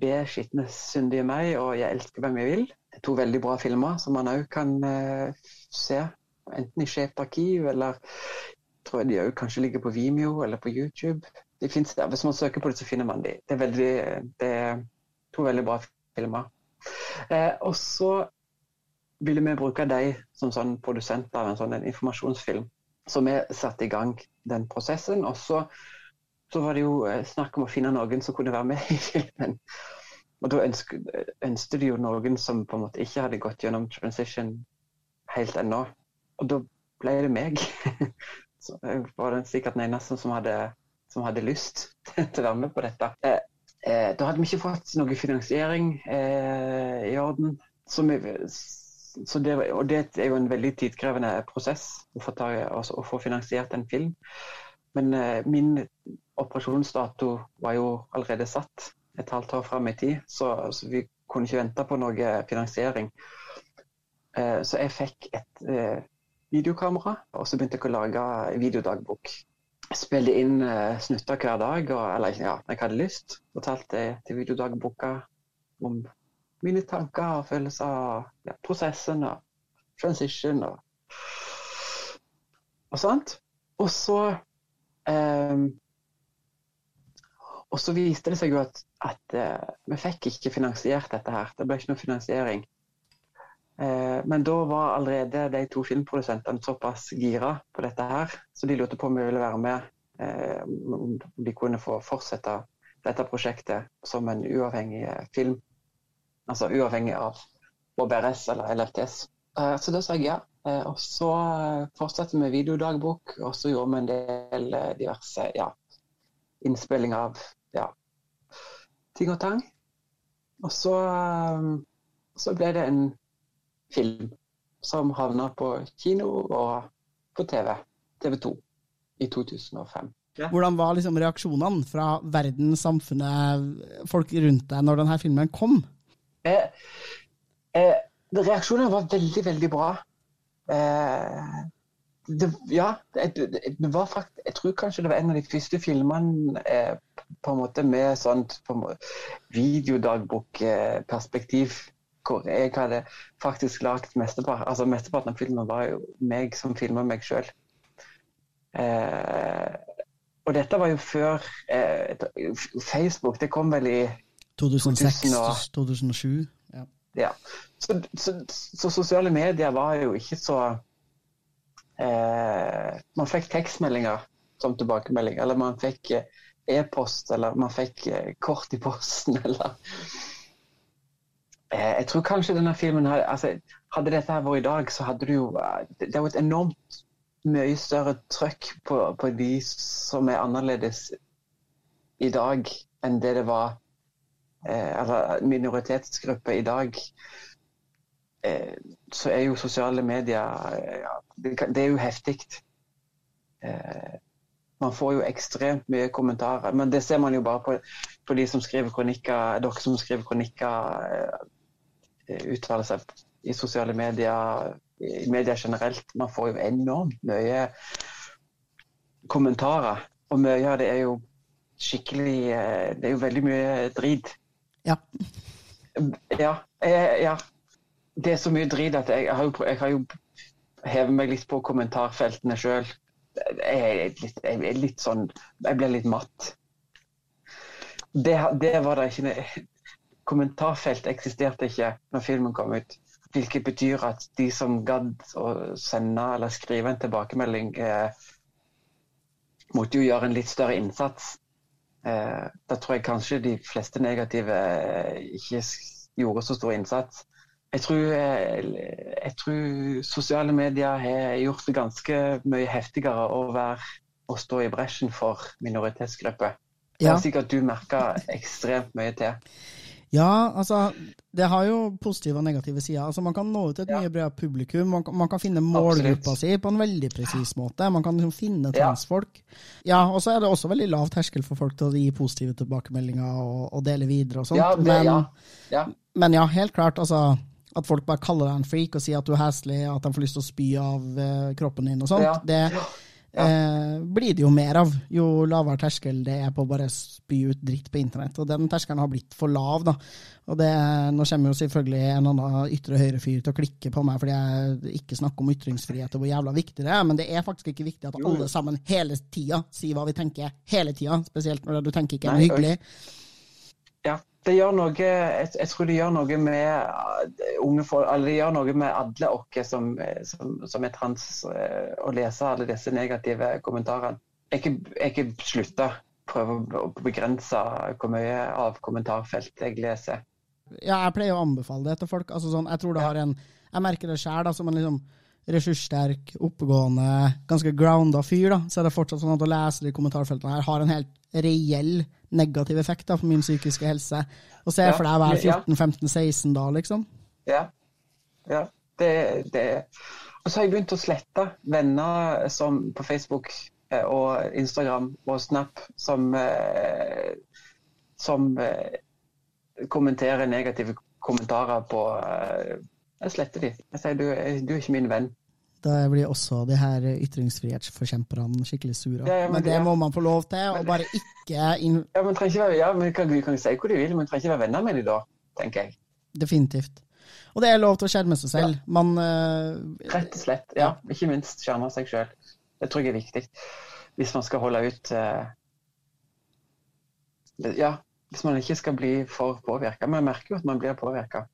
Be skitne syndige meg og Jeg elsker hvem jeg vil. To veldig bra filmer som man òg kan eh, se, enten i Skjevt arkiv eller tror jeg de òg kanskje ligger på Vimeo eller på YouTube de finnes der. Hvis man søker på det, så finner man de. Det er, veldig, det er to veldig bra filmer. Eh, og så ville vi bruke deg som sånn produsent av en sånn en informasjonsfilm. Så vi satte i gang den prosessen. Og så, så, var det jo eh, snakk om å finne noen som kunne være med i filmen. Og da ønsket, jo noen som på en måte ikke hadde gått gjennom transition helt ennå. Og da ble det meg. så var den sikkert den eneste som hadde som hadde lyst til å være med på dette. Eh, eh, da hadde vi ikke fått noe finansiering eh, i orden. Vi, det, og det er jo en veldig tidkrevende prosess å få, ta, å få finansiert en film. Men eh, min operasjonsdato var jo allerede satt et halvt år fram i tid, så, så, vi kunne ikke vente på noe finansiering. Eh, så jeg fikk et eh, videokamera, og så begynte jeg å lage videodagbok spilte inn uh, snutter hver dag. Og, eller ja, jeg hadde lyst. Fortalte til videodagboka om mine tanker og følelser ja, prosessen og transition og, og sånt. Og så Og så viste det seg jo at, at uh, vi fikk ikke finansiert dette her. Det ble ikke noe finansiering. Uh, men da var allerede de to filmprodusentene såpass gira på dette her, så de lurte på om vi ville være med Om om de kunne få fortsette dette prosjektet som en uavhengig eh, film. Altså uavhengig av HBRS eller LFTS. Eh, så da sa jeg ja. Og så fortsatte vi videodagbok, og så gjorde vi en del diverse ja, innspilling av ting og tang. Og så, så ble det en film som havna på kino og på TV. TV 2 i 2005. Ja. Hvordan var liksom reaksjonene fra verden, samfunnet, folk rundt deg når denne filmen kom? Eh, eh, reaksjonene var veldig, veldig bra. Eh, det, ja, det, det, var faktisk Jeg tror kanskje det var en av de første filmene eh, på en måte med sånt videodagbokperspektiv. Hvor jeg hadde faktisk lagd mesteparten altså mesteparten av filmen var jo meg som filma meg sjøl. Eh, og dette var jo før eh, Facebook. Det kom vel i 2006-2007. Ja. ja. Så, så, så, sosiale medier var jo ikke så eh, Man fikk tekstmeldinger som tilbakemelding. Eller man fikk e-post, eller man fikk kort i posten, eller Jeg tror kanskje denne filmen hadde, altså, hadde dette her vært i dag, så hadde det jo Det er jo et enormt mye større trøkk på, på de som er annerledes i dag, enn det det var eh, Eller minoritetsgrupper i dag. Eh, så er jo sosiale medier ja, det, er jo heftig. Eh, man får jo ekstremt mye kommentarer. Men det ser man jo bare på, på de som skriver kronikker, dere som skriver kronikker, eh, uttaler seg i sosiale medier, i media generelt. Man får jo enormt mye kommentarer. Og mye av det er jo skikkelig eh, Det er jo veldig mye drit. Ja. Ja. ja. Det er så mye drit at jeg, jeg har jo, jeg har jo hevet meg litt på kommentarfeltene sjøl. Jeg, jeg, er litt sånn Jeg blir litt matt. Det, det var det ikke Kommentarfelt eksisterte ikke når filmen kom ut. Hvilket betyr at de som gadd å sende eller skrive en tilbakemelding, eh, måtte jo gjøre en litt større innsats. Eh, da tror jeg kanskje de fleste negative eh, ikke gjorde så stor innsats. Jeg tror, eh, jeg tror, sosiale medier har gjort det ganske mye heftigere å, være, å stå i bresjen for minoritetsgrupper. Det er sikkert du merka ekstremt mye til. Ja, altså det har jo positive og negative sider. Altså, man kan nå ut et ja. mye bredere publikum. Man, man, kan finne målgruppa si på en veldig presis måte. Man kan liksom finne transfolk. Ja, og så er det også veldig lav terskel for folk til å gi positive tilbakemeldinger og, og dele videre og sånt. Ja, det, men, ja. men, ja. helt klart. altså at folk bare kaller deg en freak og sier at du er heslig, at de får lyst til å spy av uh, kroppen din og sånt. Det, eh, blir det jo mer av jo lavere terskel det er på å bare spy ut dritt på internett. Og den terskelen har blitt for lav, da. Og det, nå kommer jo selvfølgelig en annen ytre høyre-fyr til å klikke på meg fordi jeg ikke snakker om ytringsfrihet og hvor jævla viktig det er, men det er faktisk ikke viktig at alle sammen hele tida sier hva vi tenker, hele tida. Spesielt når du tenker ikke er hyggelig. Ja, det gjør noe jeg, jeg, tror det gjør noe med uh, unge folk Eller det gjør noe med alle oss som, som, som, er trans, uh, å lese alle disse negative kommentarene. Jeg har ikke slutta prøve å begrense hvor mye av kommentarfeltet jeg leser. Ja, jeg pleier å anbefale det til folk. Altså, sånn, jeg tror det har en Jeg merker det sjøl, som en liksom ressurssterk, oppegående, ganske grounda fyr, da, så er det fortsatt sånn at å lese de kommentarfeltene her har en helt reell negativ effekt da, på min psykiske helse. Og se for deg å være 14-15-16 da, liksom. Ja. ja. Det, det. Og så har jeg begynt å slette venner som på Facebook eh, og Instagram og Snap som, eh, som eh, kommenterer negative kommentarer på Jeg sletter de. Jeg sier du, du er ikke min venn. Da blir også de her ytringsfrihetsforkjemperne skikkelig sure. Ja, ja, men, men, det ja. må man få lov til, og bare ikke inn... Ja, men trenger ikke være, ja, men kan, kan si hva de vil, men trenger ikke være venner med dem da, tenker jeg. Definitivt. Og det er lov til å skjerme seg selv. Man uh, Rett og slett. Ja. Ikke minst skjerme seg selv. Det tror jeg er viktig. Hvis man skal holde ut uh, Ja, hvis man ikke skal bli for påvirka. Men jeg merker jo at man blir påvirka.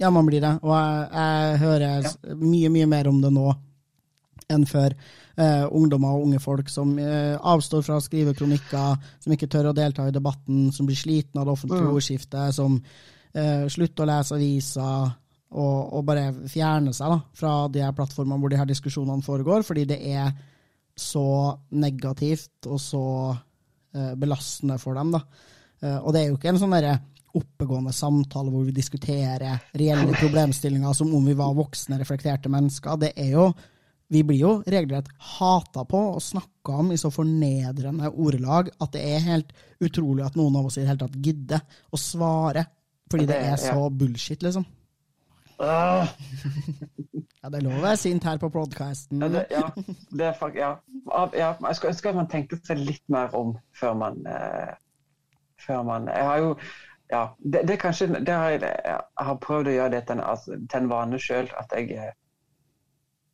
Ja, man blir det. Og jeg, jeg hører ja. mye, mye mer om det nå enn før. Uh, ungdommer og unge folk som uh, avstår fra å skrive kronikker, som ikke tør å delta i debatten, som blir slitne av det offentlige mm. ordskiftet, som uh, slutter å lese aviser og, og bare fjerner seg da, fra de her plattformene hvor de her diskusjonene foregår, fordi det er så negativt og så belastende for dem. da. og det er jo ikke en sånn derre oppegående samtale hvor vi diskuterer reelle problemstillinger som om vi var voksne, reflekterte mennesker. Det er jo Vi blir jo regelrett hata på og snakka om i så fornedrende ordelag at det er helt utrolig at noen av oss i det hele tatt gidder å svare, fordi det, er så bullshit, liksom. Uh. ja, det er lov å være sint her på podkasten. Ja, ja, det er faktisk, ja. ja. Jeg skulle ønske at man tenkte seg litt mer om før man, eh, før man Jeg har jo ja, det, det, kanskje, det har jeg, jeg, har prøvd å gjøre det til en, altså, til en vane sjøl. At jeg eh,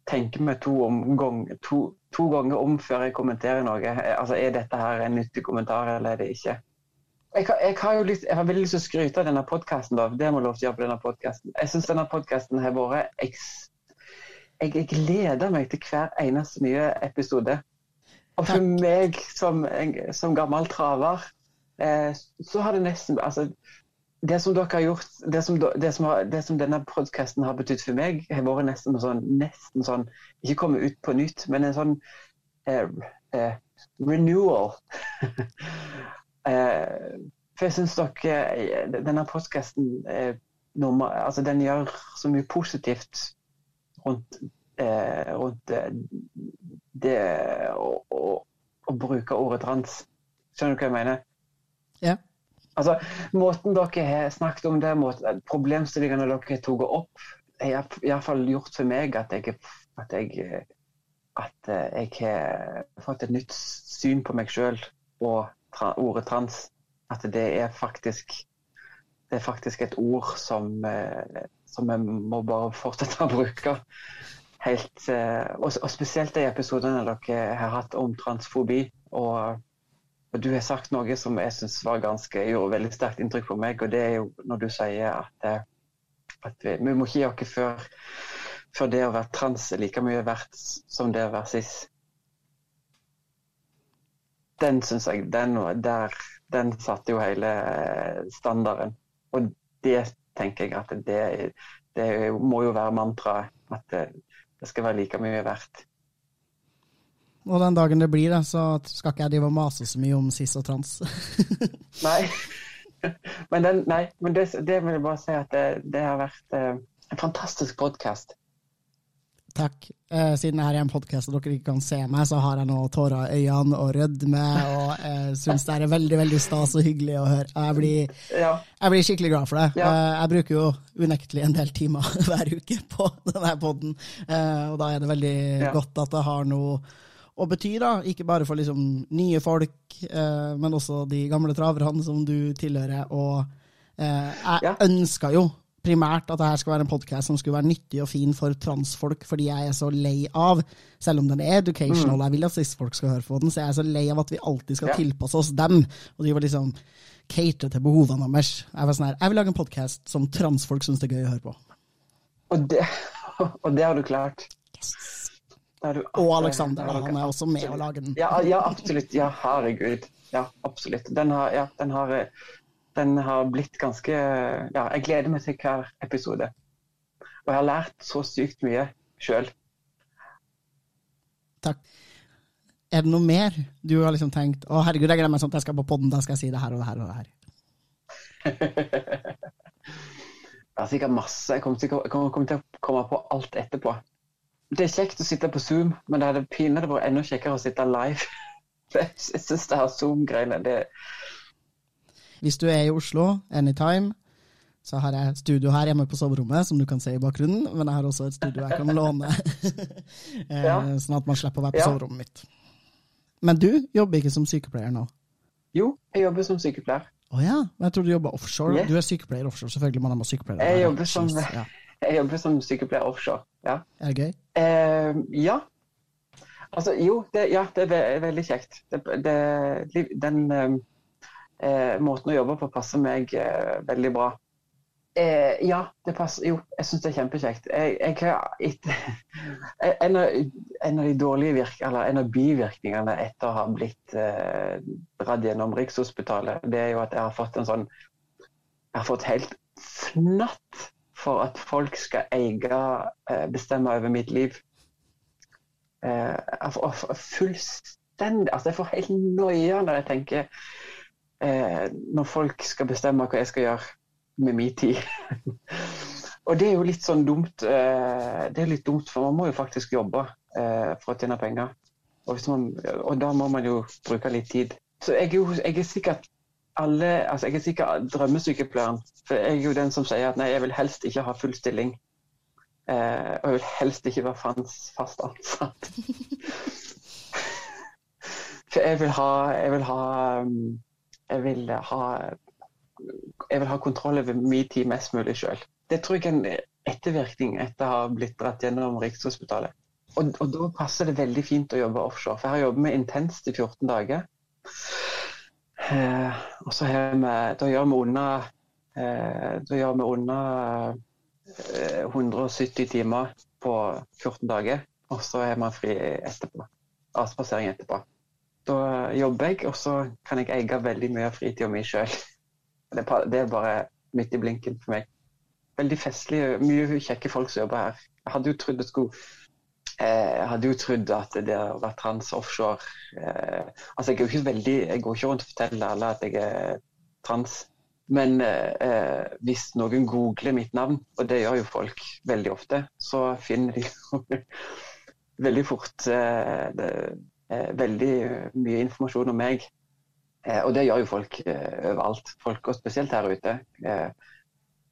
tenker meg to, omgang, to, to, ganger om før jeg kommenterer noe. Altså, Er dette her en nyttig kommentar, eller er det ikke? Jeg, jeg har jo lyst, jeg har veldig lyst til å skryte av denne podkasten. Det må jeg lov til å gjøre på denne podkasten. Jeg syns denne podkasten har vært jeg, jeg gleder meg til hver eneste nye episode. Og for Takk. meg som, som gammel traver, eh, så har det nesten altså, det som dere har gjort, det som, det som, har, det som denne podkasten har betydd for meg, har vært nesten sånn, nesten sånn Ikke komme ut på nytt, men en sånn eh, eh, renewal. eh, for jeg syns dere eh, Denne podkasten altså, den gjør så mye positivt rundt, eh, rundt eh, det å, å, å bruke ordet trans. Skjønner du hva jeg mener? Ja. Altså, Måten dere har snakket om det, måten, problemstillingene dere har tatt opp, har iallfall gjort for meg at jeg, at jeg, at jeg har fått et nytt syn på meg sjøl og tra, ordet trans. At det er faktisk det er faktisk et ord som, eh, som vi må bare fortsette å bruke. Helt, eh, og, og spesielt de episodene dere har hatt om transfobi. og du har sagt noe som jeg syns gjorde veldig sterkt inntrykk på meg. og Det er jo når du sier at, eh, at vi, vi, må ikke gi oss før, før, det å være trans er like mye verdt som det å være cis. Den syns jeg den, der, den satte jo hele standarden. Og det tenker jeg at det, det må jo være mantraet. At det, det skal være like mye verdt. Og den dagen det blir det, så skal ikke jeg drive og mase så mye om cis og trans. nei. Men, den, nei. Men det, det, vil jeg bare si at det, det har vært eh, en fantastisk podkast. Takk. Eh, siden jeg er en podkast og dere ikke kan se meg, så har jeg nå tårer i øynene og rødme, og eh, syns det er veldig veldig stas og hyggelig å høre. Jeg blir, ja. jeg blir skikkelig glad for det. Ja. Eh, jeg bruker jo unektelig en del timer hver uke på denne poden, eh, og da er det veldig ja. godt at det har noe og betyr, da, ikke bare for liksom nye folk, eh, men også de gamle traverne som du tilhører. Og eh, jeg ja. ønska jo primært at dette skal være en podkast som skulle være nyttig og fin for transfolk, fordi jeg er så lei av, selv om den er educational, mm. jeg vil at cis-folk skal høre på den, så jeg er så lei av at vi alltid skal ja. tilpasse oss dem. Og de var liksom catere til behovene deres. Jeg var sånn her, jeg vil lage en podkast som transfolk syns det er gøy å høre på. Og det, og det har du klart. Yes og Alexander, da, han er også med å lage den. Ja, ja, absolutt. Ja, herregud. Ja, absolutt. Den har, ja, den har, den har blitt ganske Ja, jeg gleder meg til hver episode. Og jeg har lært så sykt mye sjøl. Takk. Er det noe mer du har liksom tenkt Å, herregud, jeg gleder meg sånn at jeg skal på poden, da skal jeg si det her og det her og det her. det er sikkert masse. Jeg kommer til, jeg kommer til å komme på alt etterpå. Det er kjekt å sitte på Zoom, men det hadde pinadø vært enda kjekkere å sitte live. Jeg syns det her Zoom-greiene det Hvis du er i Oslo anytime, så har jeg studio her hjemme på soverommet, som du kan se i bakgrunnen, men jeg har også et studio jeg kan låne, eh, sånn at man slipper å være på ja. soverommet mitt. Men du jobber ikke som sykepleier nå? Jo, jeg jobber som sykepleier. Å oh, ja, men jeg tror du jobber offshore. Yes. Du er sykepleier offshore, selvfølgelig. Man er sykepleier. Jeg jobber som, ja. Jeg jobber som sykepleier offshore, ja. Er det gøy? Eh, ja. Altså, jo, det, ja, det er veldig kjekt. Det, det, den eh, eh, måten å jobbe på passer meg eh, veldig bra. Eh, ja, det passer. Jo, jeg syns det er kjempekjekt. En, en, av, de dårlige virk, eller en av bivirkningene etter å ha blitt eh, dratt gjennom Rikshospitalet, det er jo at jeg har fått en sånn Jeg har fått helt fnatt for at folk skal eie, eh, bestemme over mitt liv. Eh, fullstendig Altså, jeg får helt noia når jeg tenker eh, Når folk skal bestemme hva jeg skal gjøre med min tid. Og det er jo litt sånn dumt. Det er litt dumt, for man må jo faktisk jobbe for å tjene penger. Og, man, og da må man jo bruke litt tid. Så jeg er jo jeg er sikkert alle altså Jeg er sikkert drømmesykepleieren. For jeg er jo den som sier at nei, jeg vil helst ikke ha full stilling. Eh, og jeg vil helst ikke være fast ansatt. for jeg vil ha Jeg vil ha um, Jeg vil ha jeg vil ha kontroll over min tid mest mulig sjøl. Det tror jeg er en ettervirkning etter å ha blitt dratt gjennom Rikshospitalet. Og, og da passer det veldig fint å jobbe offshore. For her jobber vi intenst i 14 dager. Eh, og så har vi Da gjør vi unna eh, Da gjør vi unna eh, 170 timer på 14 dager, og så er man fri etterpå. Avspasering etterpå. Da jobber jeg, og så kan jeg eie veldig mye av fritida mi sjøl. Det er bare midt i blinken for meg. Veldig festlig. Mye kjekke folk som jobber her. Jeg hadde jo trodd det skulle eh, hadde jo trodd at det å være trans offshore eh, Altså, jeg, er jo ikke veldig, jeg går ikke rundt og forteller alle at jeg er trans. Men eh, hvis noen googler mitt navn, og det gjør jo folk veldig ofte, så finner de jo veldig fort eh, det, eh, veldig mye informasjon om meg. Eh, og det gjør jo folk eh, overalt. Folk, og spesielt her ute. Eh,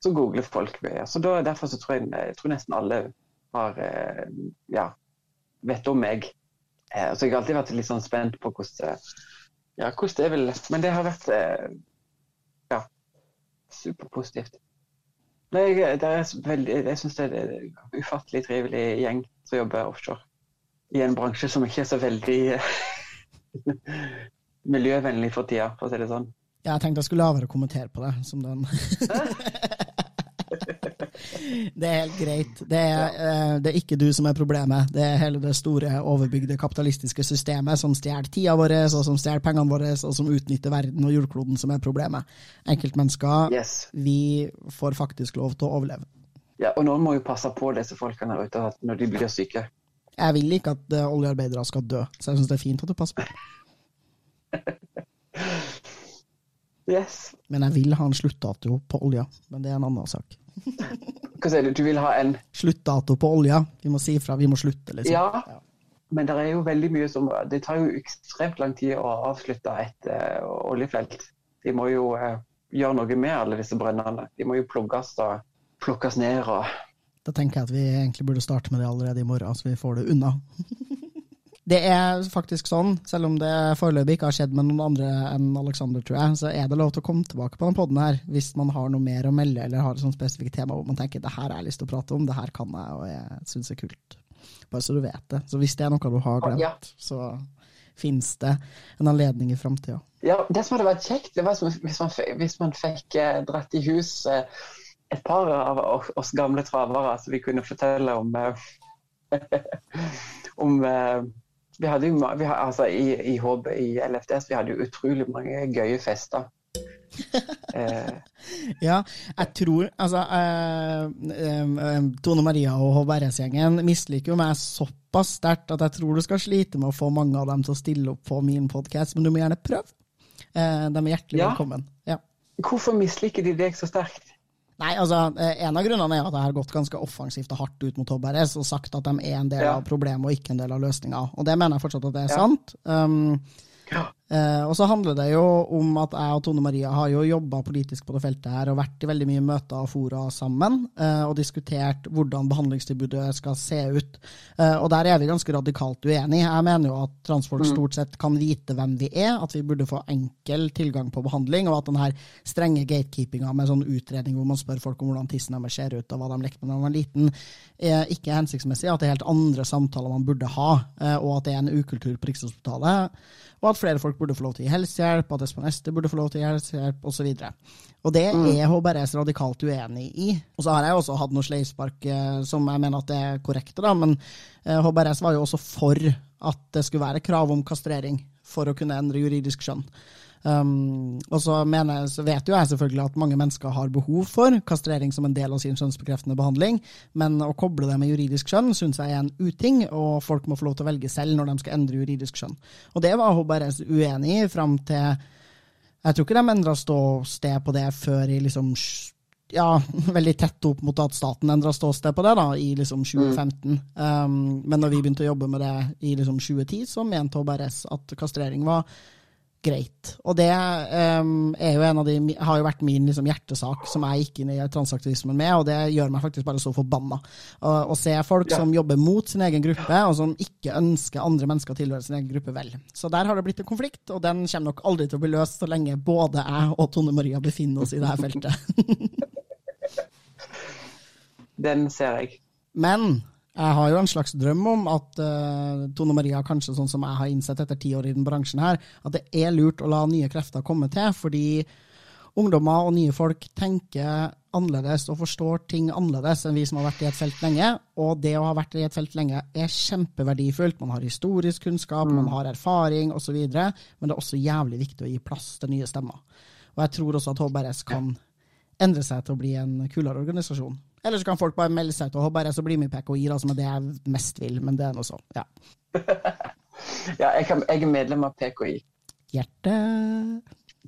så googler folk mye. Så da, Derfor så tror jeg, jeg tror nesten alle har ja, vet om meg. så jeg har alltid vært litt sånn spent på hvordan, ja, hvordan det vil Men det har vært superpositivt. Nei, det er veldig, jeg syns det er en ufattelig trivelig gjeng som jobber offshore. I en bransje som ikke er så veldig miljøvennlig for tida, for å si det sånn. Ja, jeg tenkte jeg skulle la være å kommentere på det som den. Det er helt greit. Det er, uh, det er, ikke du som er problemet. Det er hele det store, overbygde kapitalistiske systemet som stjeler tida vår, og som stjeler pengene våre, og som utnytter verden og jordkloden som er problemet. Enkeltmennesker, yes. vi får faktisk lov til å overleve. Ja, og noen må jo passe på disse folkene der ute når de blir syke. Jeg vil ikke at uh, oljearbeidere skal dø, så jeg syns det er fint at du passer på. yes. Men jeg vil ha en sluttdato på olja, men det er en annen sak. Hva sier du, du vil ha en Sluttdato på olja. Vi må si ifra, vi må slutte, liksom. Ja, men det er jo veldig mye som Det tar jo ekstremt lang tid å avslutte et uh, oljefelt. De må jo uh, gjøre noe med alle disse brønnene. De må jo plugges og plukkes ned og Da tenker jeg at vi egentlig burde starte med det allerede i morgen, så vi får det unna. Det er faktisk sånn, selv om det foreløpig ikke har skjedd med noen andre enn Alexander, tror jeg, så er det lov til å komme tilbake på den poden her hvis man har noe mer å melde eller har et sånt spesifikt tema hvor man tenker det her har jeg lyst til å prate om, det her kan jeg og jeg syns er kult. Bare så du vet det. Så hvis det er noe du har glemt, så finnes det en anledning i framtida. Ja, det som hadde vært kjekt, det var hvis man, hvis man fikk eh, dratt i hus eh, et par av oss gamle travere, så vi kunne fortelle om eh, om eh, vi hadde jo, vi, altså, i, i, HB, i LFDS vi hadde jo utrolig mange gøye fester. eh. Ja, jeg tror Altså, eh, eh, Tone Maria og HBRS-gjengen misliker jo meg såpass sterkt at jeg tror du skal slite med å få mange av dem til å stille opp på min podkast, men du må gjerne prøve. Eh, de er hjertelig ja. velkommen. Ja. Hvorfor misliker de deg så sterkt? Nei, altså, eh, En av grunnene er at jeg har gått ganske offensivt og hardt ut mot HBRS og sagt at de er en del ja. av problemet og ikke en del av løsninga. Og det mener jeg fortsatt at det er ja. sant. Um, ja. Eh, og så handler det jo om at jeg og Tone Maria har jo jobba politisk på det feltet her og vært i veldig mye møter og fora sammen eh, og diskutert hvordan behandlingstilbudet skal se ut. Eh, og der er vi ganske radikalt uenige. Jeg mener jo at transfolk mm. stort sett kan vite hvem vi er, at vi burde få enkel tilgang på behandling, og at den her strenge gatekeepinga med sånn utredning hvor man spør folk om hvordan tissen deres ser ut og hva de lekte med da de var liten, er ikke hensiktsmessig. At det er helt andre samtaler man burde ha, eh, og at det er en ukultur på Rikshospitalet og at flere folk burde få lov til å gi helsehjelp, at espanester burde få lov til å gi helsehjelp, osv. Og, og det mm. er HBRS radikalt uenig i. Og så har jeg også hatt noe sleivspark eh, som jeg mener at det er korrekte, da, men HBRS eh, var jo også for at det skulle være krav om kastrering for å kunne endre juridisk skjønn. Um, og så, mener, så, vet jo jeg selvfølgelig at mange mennesker har behov for kastrering som en del av sin skjønnsbekreftende behandling, men å koble det med juridisk skjønn syns jeg er en uting, og folk må få lov til å velge selv når de skal endre juridisk skjønn. Og det var bare uenig i fram til Jeg tror ikke de endra ståsted på det før i liksom ja, veldig tett opp mot at staten endra ståsted på det da, i liksom 2015. Mm. Um, men når vi begynte å jobbe med det i liksom 2010, så mente HBRS at kastrering var greit. Og det um, jo en av de, har jo vært min liksom, hjertesak som jeg gikk inn i transaktivismen med, og det gjør meg faktisk bare så forbanna. Å se folk ja. som jobber mot sin egen gruppe, og som ikke ønsker andre mennesker å tilhøre sin egen gruppe vel. Så der har det blitt en konflikt, og den kommer nok aldri til å bli løst så lenge både jeg og Tone Maria befinner oss i dette feltet. den ser jeg. Men jeg har jo en slags drøm om at uh, Tone Maria, kanskje sånn som jeg har innsett etter ti år i den bransjen her, at det er lurt å la nye krefter komme til, fordi ungdommer og nye folk tenker annerledes og forstår ting annerledes enn vi som har vært i et felt lenge. Og det å ha vært i et felt lenge er kjempeverdifullt. Man har historisk kunnskap, mm. man har erfaring osv. Men det er også jævlig viktig å gi plass til nye stemmer. Og jeg tror også at HBRS kan endre seg til å bli en kulere organisasjon. Eller så kan folk bare melde seg til HBRS og bli med i PKI, da, som er det jeg mest vil. Men det er noe sånn, ja. ja, jeg, kan, jeg er medlem av PKI. Hjerte.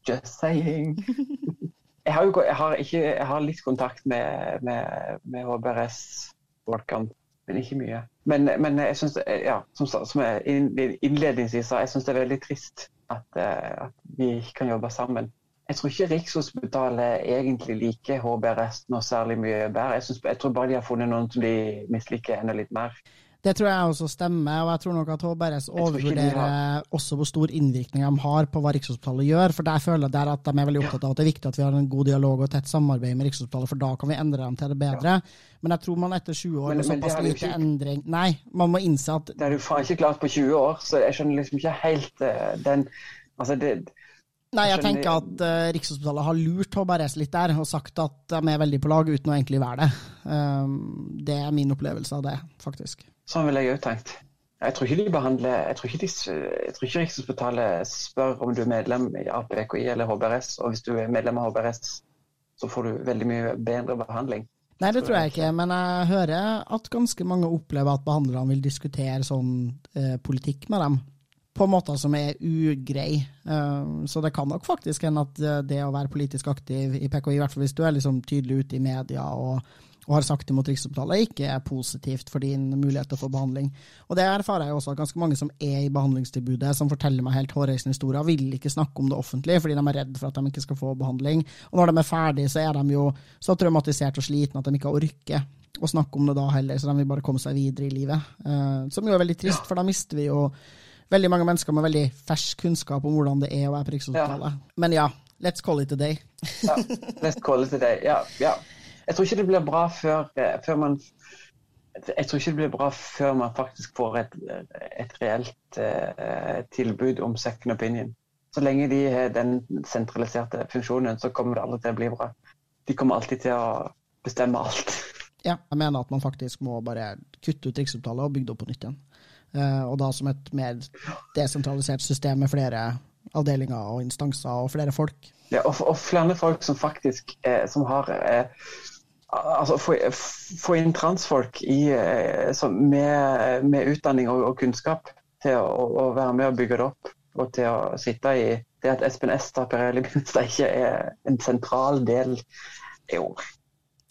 Just saying. Jeg har, jo, jeg har, ikke, jeg har litt kontakt med, med, med HBRS-folkene, men ikke mye. Men, men jeg synes, ja, som, som jeg innledningsvis sa, jeg syns det er veldig trist at, eh, at, vi ikke kan jobbe sammen. Jeg tror ikke Rikshospitalet egentlig liker HBRS noe særlig mye bedre. Jeg, synes, jeg tror bare de har funnet noen som de misliker enda litt mer. Det tror jeg også stemmer, og jeg tror nok at HBRS overvurderer også hvor stor innvirkning de har på hva Rikshospitalet gjør. For der føler jeg at de er veldig opptatt av at det er viktig at vi har en god dialog og tett samarbeid med Rikshospitalet, for da kan vi endre dem til det bedre. Men jeg tror man etter 20 år med såpass lite endring Nei, man må innse at Det er du faen ikke klart på 20 år, så jeg skjønner liksom ikke helt uh, den Altså, det Nei, jeg tenker at uh, Rikshospitalet har lurt HBRS litt der, og sagt at de er veldig på lag uten å egentlig være det. Um, det er min opplevelse av det, faktisk. Sånn ville jeg òg tenkt. Jeg tror ikke de behandler Jeg tror ikke, de, jeg tror ikke Rikshospitalet spør om du er medlem av PKI eller HBRS, og hvis du er medlem av HBRS, så får du veldig mye bedre behandling. Nei, det tror jeg ikke, men jeg hører at ganske mange opplever at behandlerne vil diskutere sånn eh, politikk med dem på måter som er ugrei. Uh, så det kan nok faktisk hende at det å være politisk aktiv i PKI, i hvert fall hvis du er liksom tydelig ute i media og, og har sagt imot Rikshospitalet, ikke er positivt for din mulighet til å få behandling. Og det erfarer jeg også at ganske mange som er i behandlingstilbudet, som forteller meg helt hårreisende historier, vil ikke snakke om det offentlig fordi de er redd for at de ikke skal få behandling. Og når de er ferdige, så er de jo så traumatisert og slitne at de ikke orker å snakke om det da heller, så de vil bare komme seg videre i livet. Uh, som jo er veldig trist, for da mister vi jo veldig mange mennesker med veldig fersk kunnskap om hvordan det er å være på Rikshospitalet. Ja. Men ja, let's call it a day. ja, let's call it a day. Ja, ja. Jeg tror ikke det blir bra før, eh, før man jeg tror ikke det blir bra før man faktisk får et, et reelt eh, tilbud om second opinion. Så lenge de har den sentraliserte funksjonen, så kommer det aldri til å bli bra. De kommer alltid til å bestemme alt. Ja, jeg mener at man faktisk må bare kutte ut Riksopptalet og bygge det opp på nytt igjen. Eh, og da som et mer desentralisert system med flere avdelinger og instanser og flere folk. Ja, og, og flere folk som faktisk eh, som har eh, Altså få, få, inn transfolk i, eh, med, med, utdanning og, og kunnskap til å, å, være med og bygge det opp. Og til å sitte i det at Espen Ester Pirelli Binstad ikke er en sentral del Jo.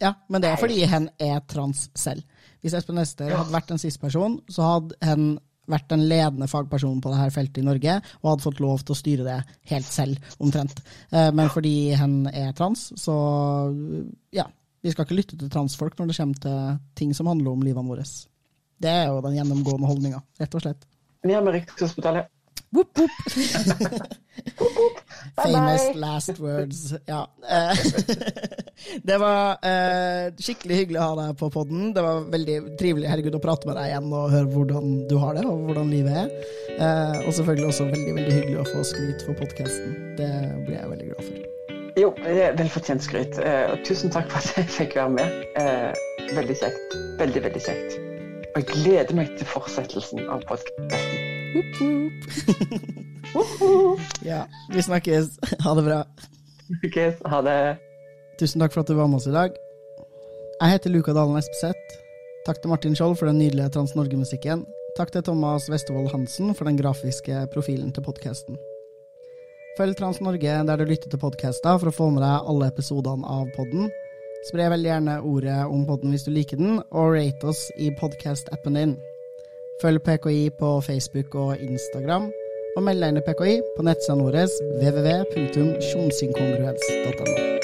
Ja, men det er fordi hen er trans selv. Hvis Espen Ester hadde vært en cis-person, så hadde han vært den ledende fagpersonen på dette feltet i Norge, og hadde fått lov til å styre det helt selv, omtrent. Eh, men fordi han er trans, så ja. Vi skal ikke lytte til transfolk når det kommer til ting som handler om livene våre. Det er jo den gjennomgående holdninga, rett og slett. Vi er med Rikshospitalet. Whoop, Famous last words. Ja. Eh, det var uh, skikkelig hyggelig å ha deg på poden. Det var veldig trivelig herregud, å prate med deg igjen og høre hvordan du har det, og hvordan livet er. Uh, og selvfølgelig også veldig veldig hyggelig å få skryt for podkasten. Det blir jeg veldig glad for. Jo, det er velfortjent skryt. Og tusen takk for at jeg fikk være med. veldig kjekt. Veldig, veldig kjekt. Og jeg gleder meg til fortsettelsen av podkasten. ja, vi snakkes. Ha det bra. Snakkes. ha det. Tusen takk for at du var med oss i dag. Jeg heter Luka Dalen Espeseth. Takk til Martin Skjold for den nydelige Trans-Norge-musikken. Takk til Thomas Westervold Hansen for den grafiske profilen til podkasten. Følg Trans-Norge der du lytter til podkaster for å få med deg alle episodene av podden. Spre veldig gjerne ordet om podden hvis du liker den, og rate oss i podkast-appen din. Følg PKI på Facebook og Instagram, og meld deg inn i PKI på nettsidene våre www.tjomsynkongruens.no.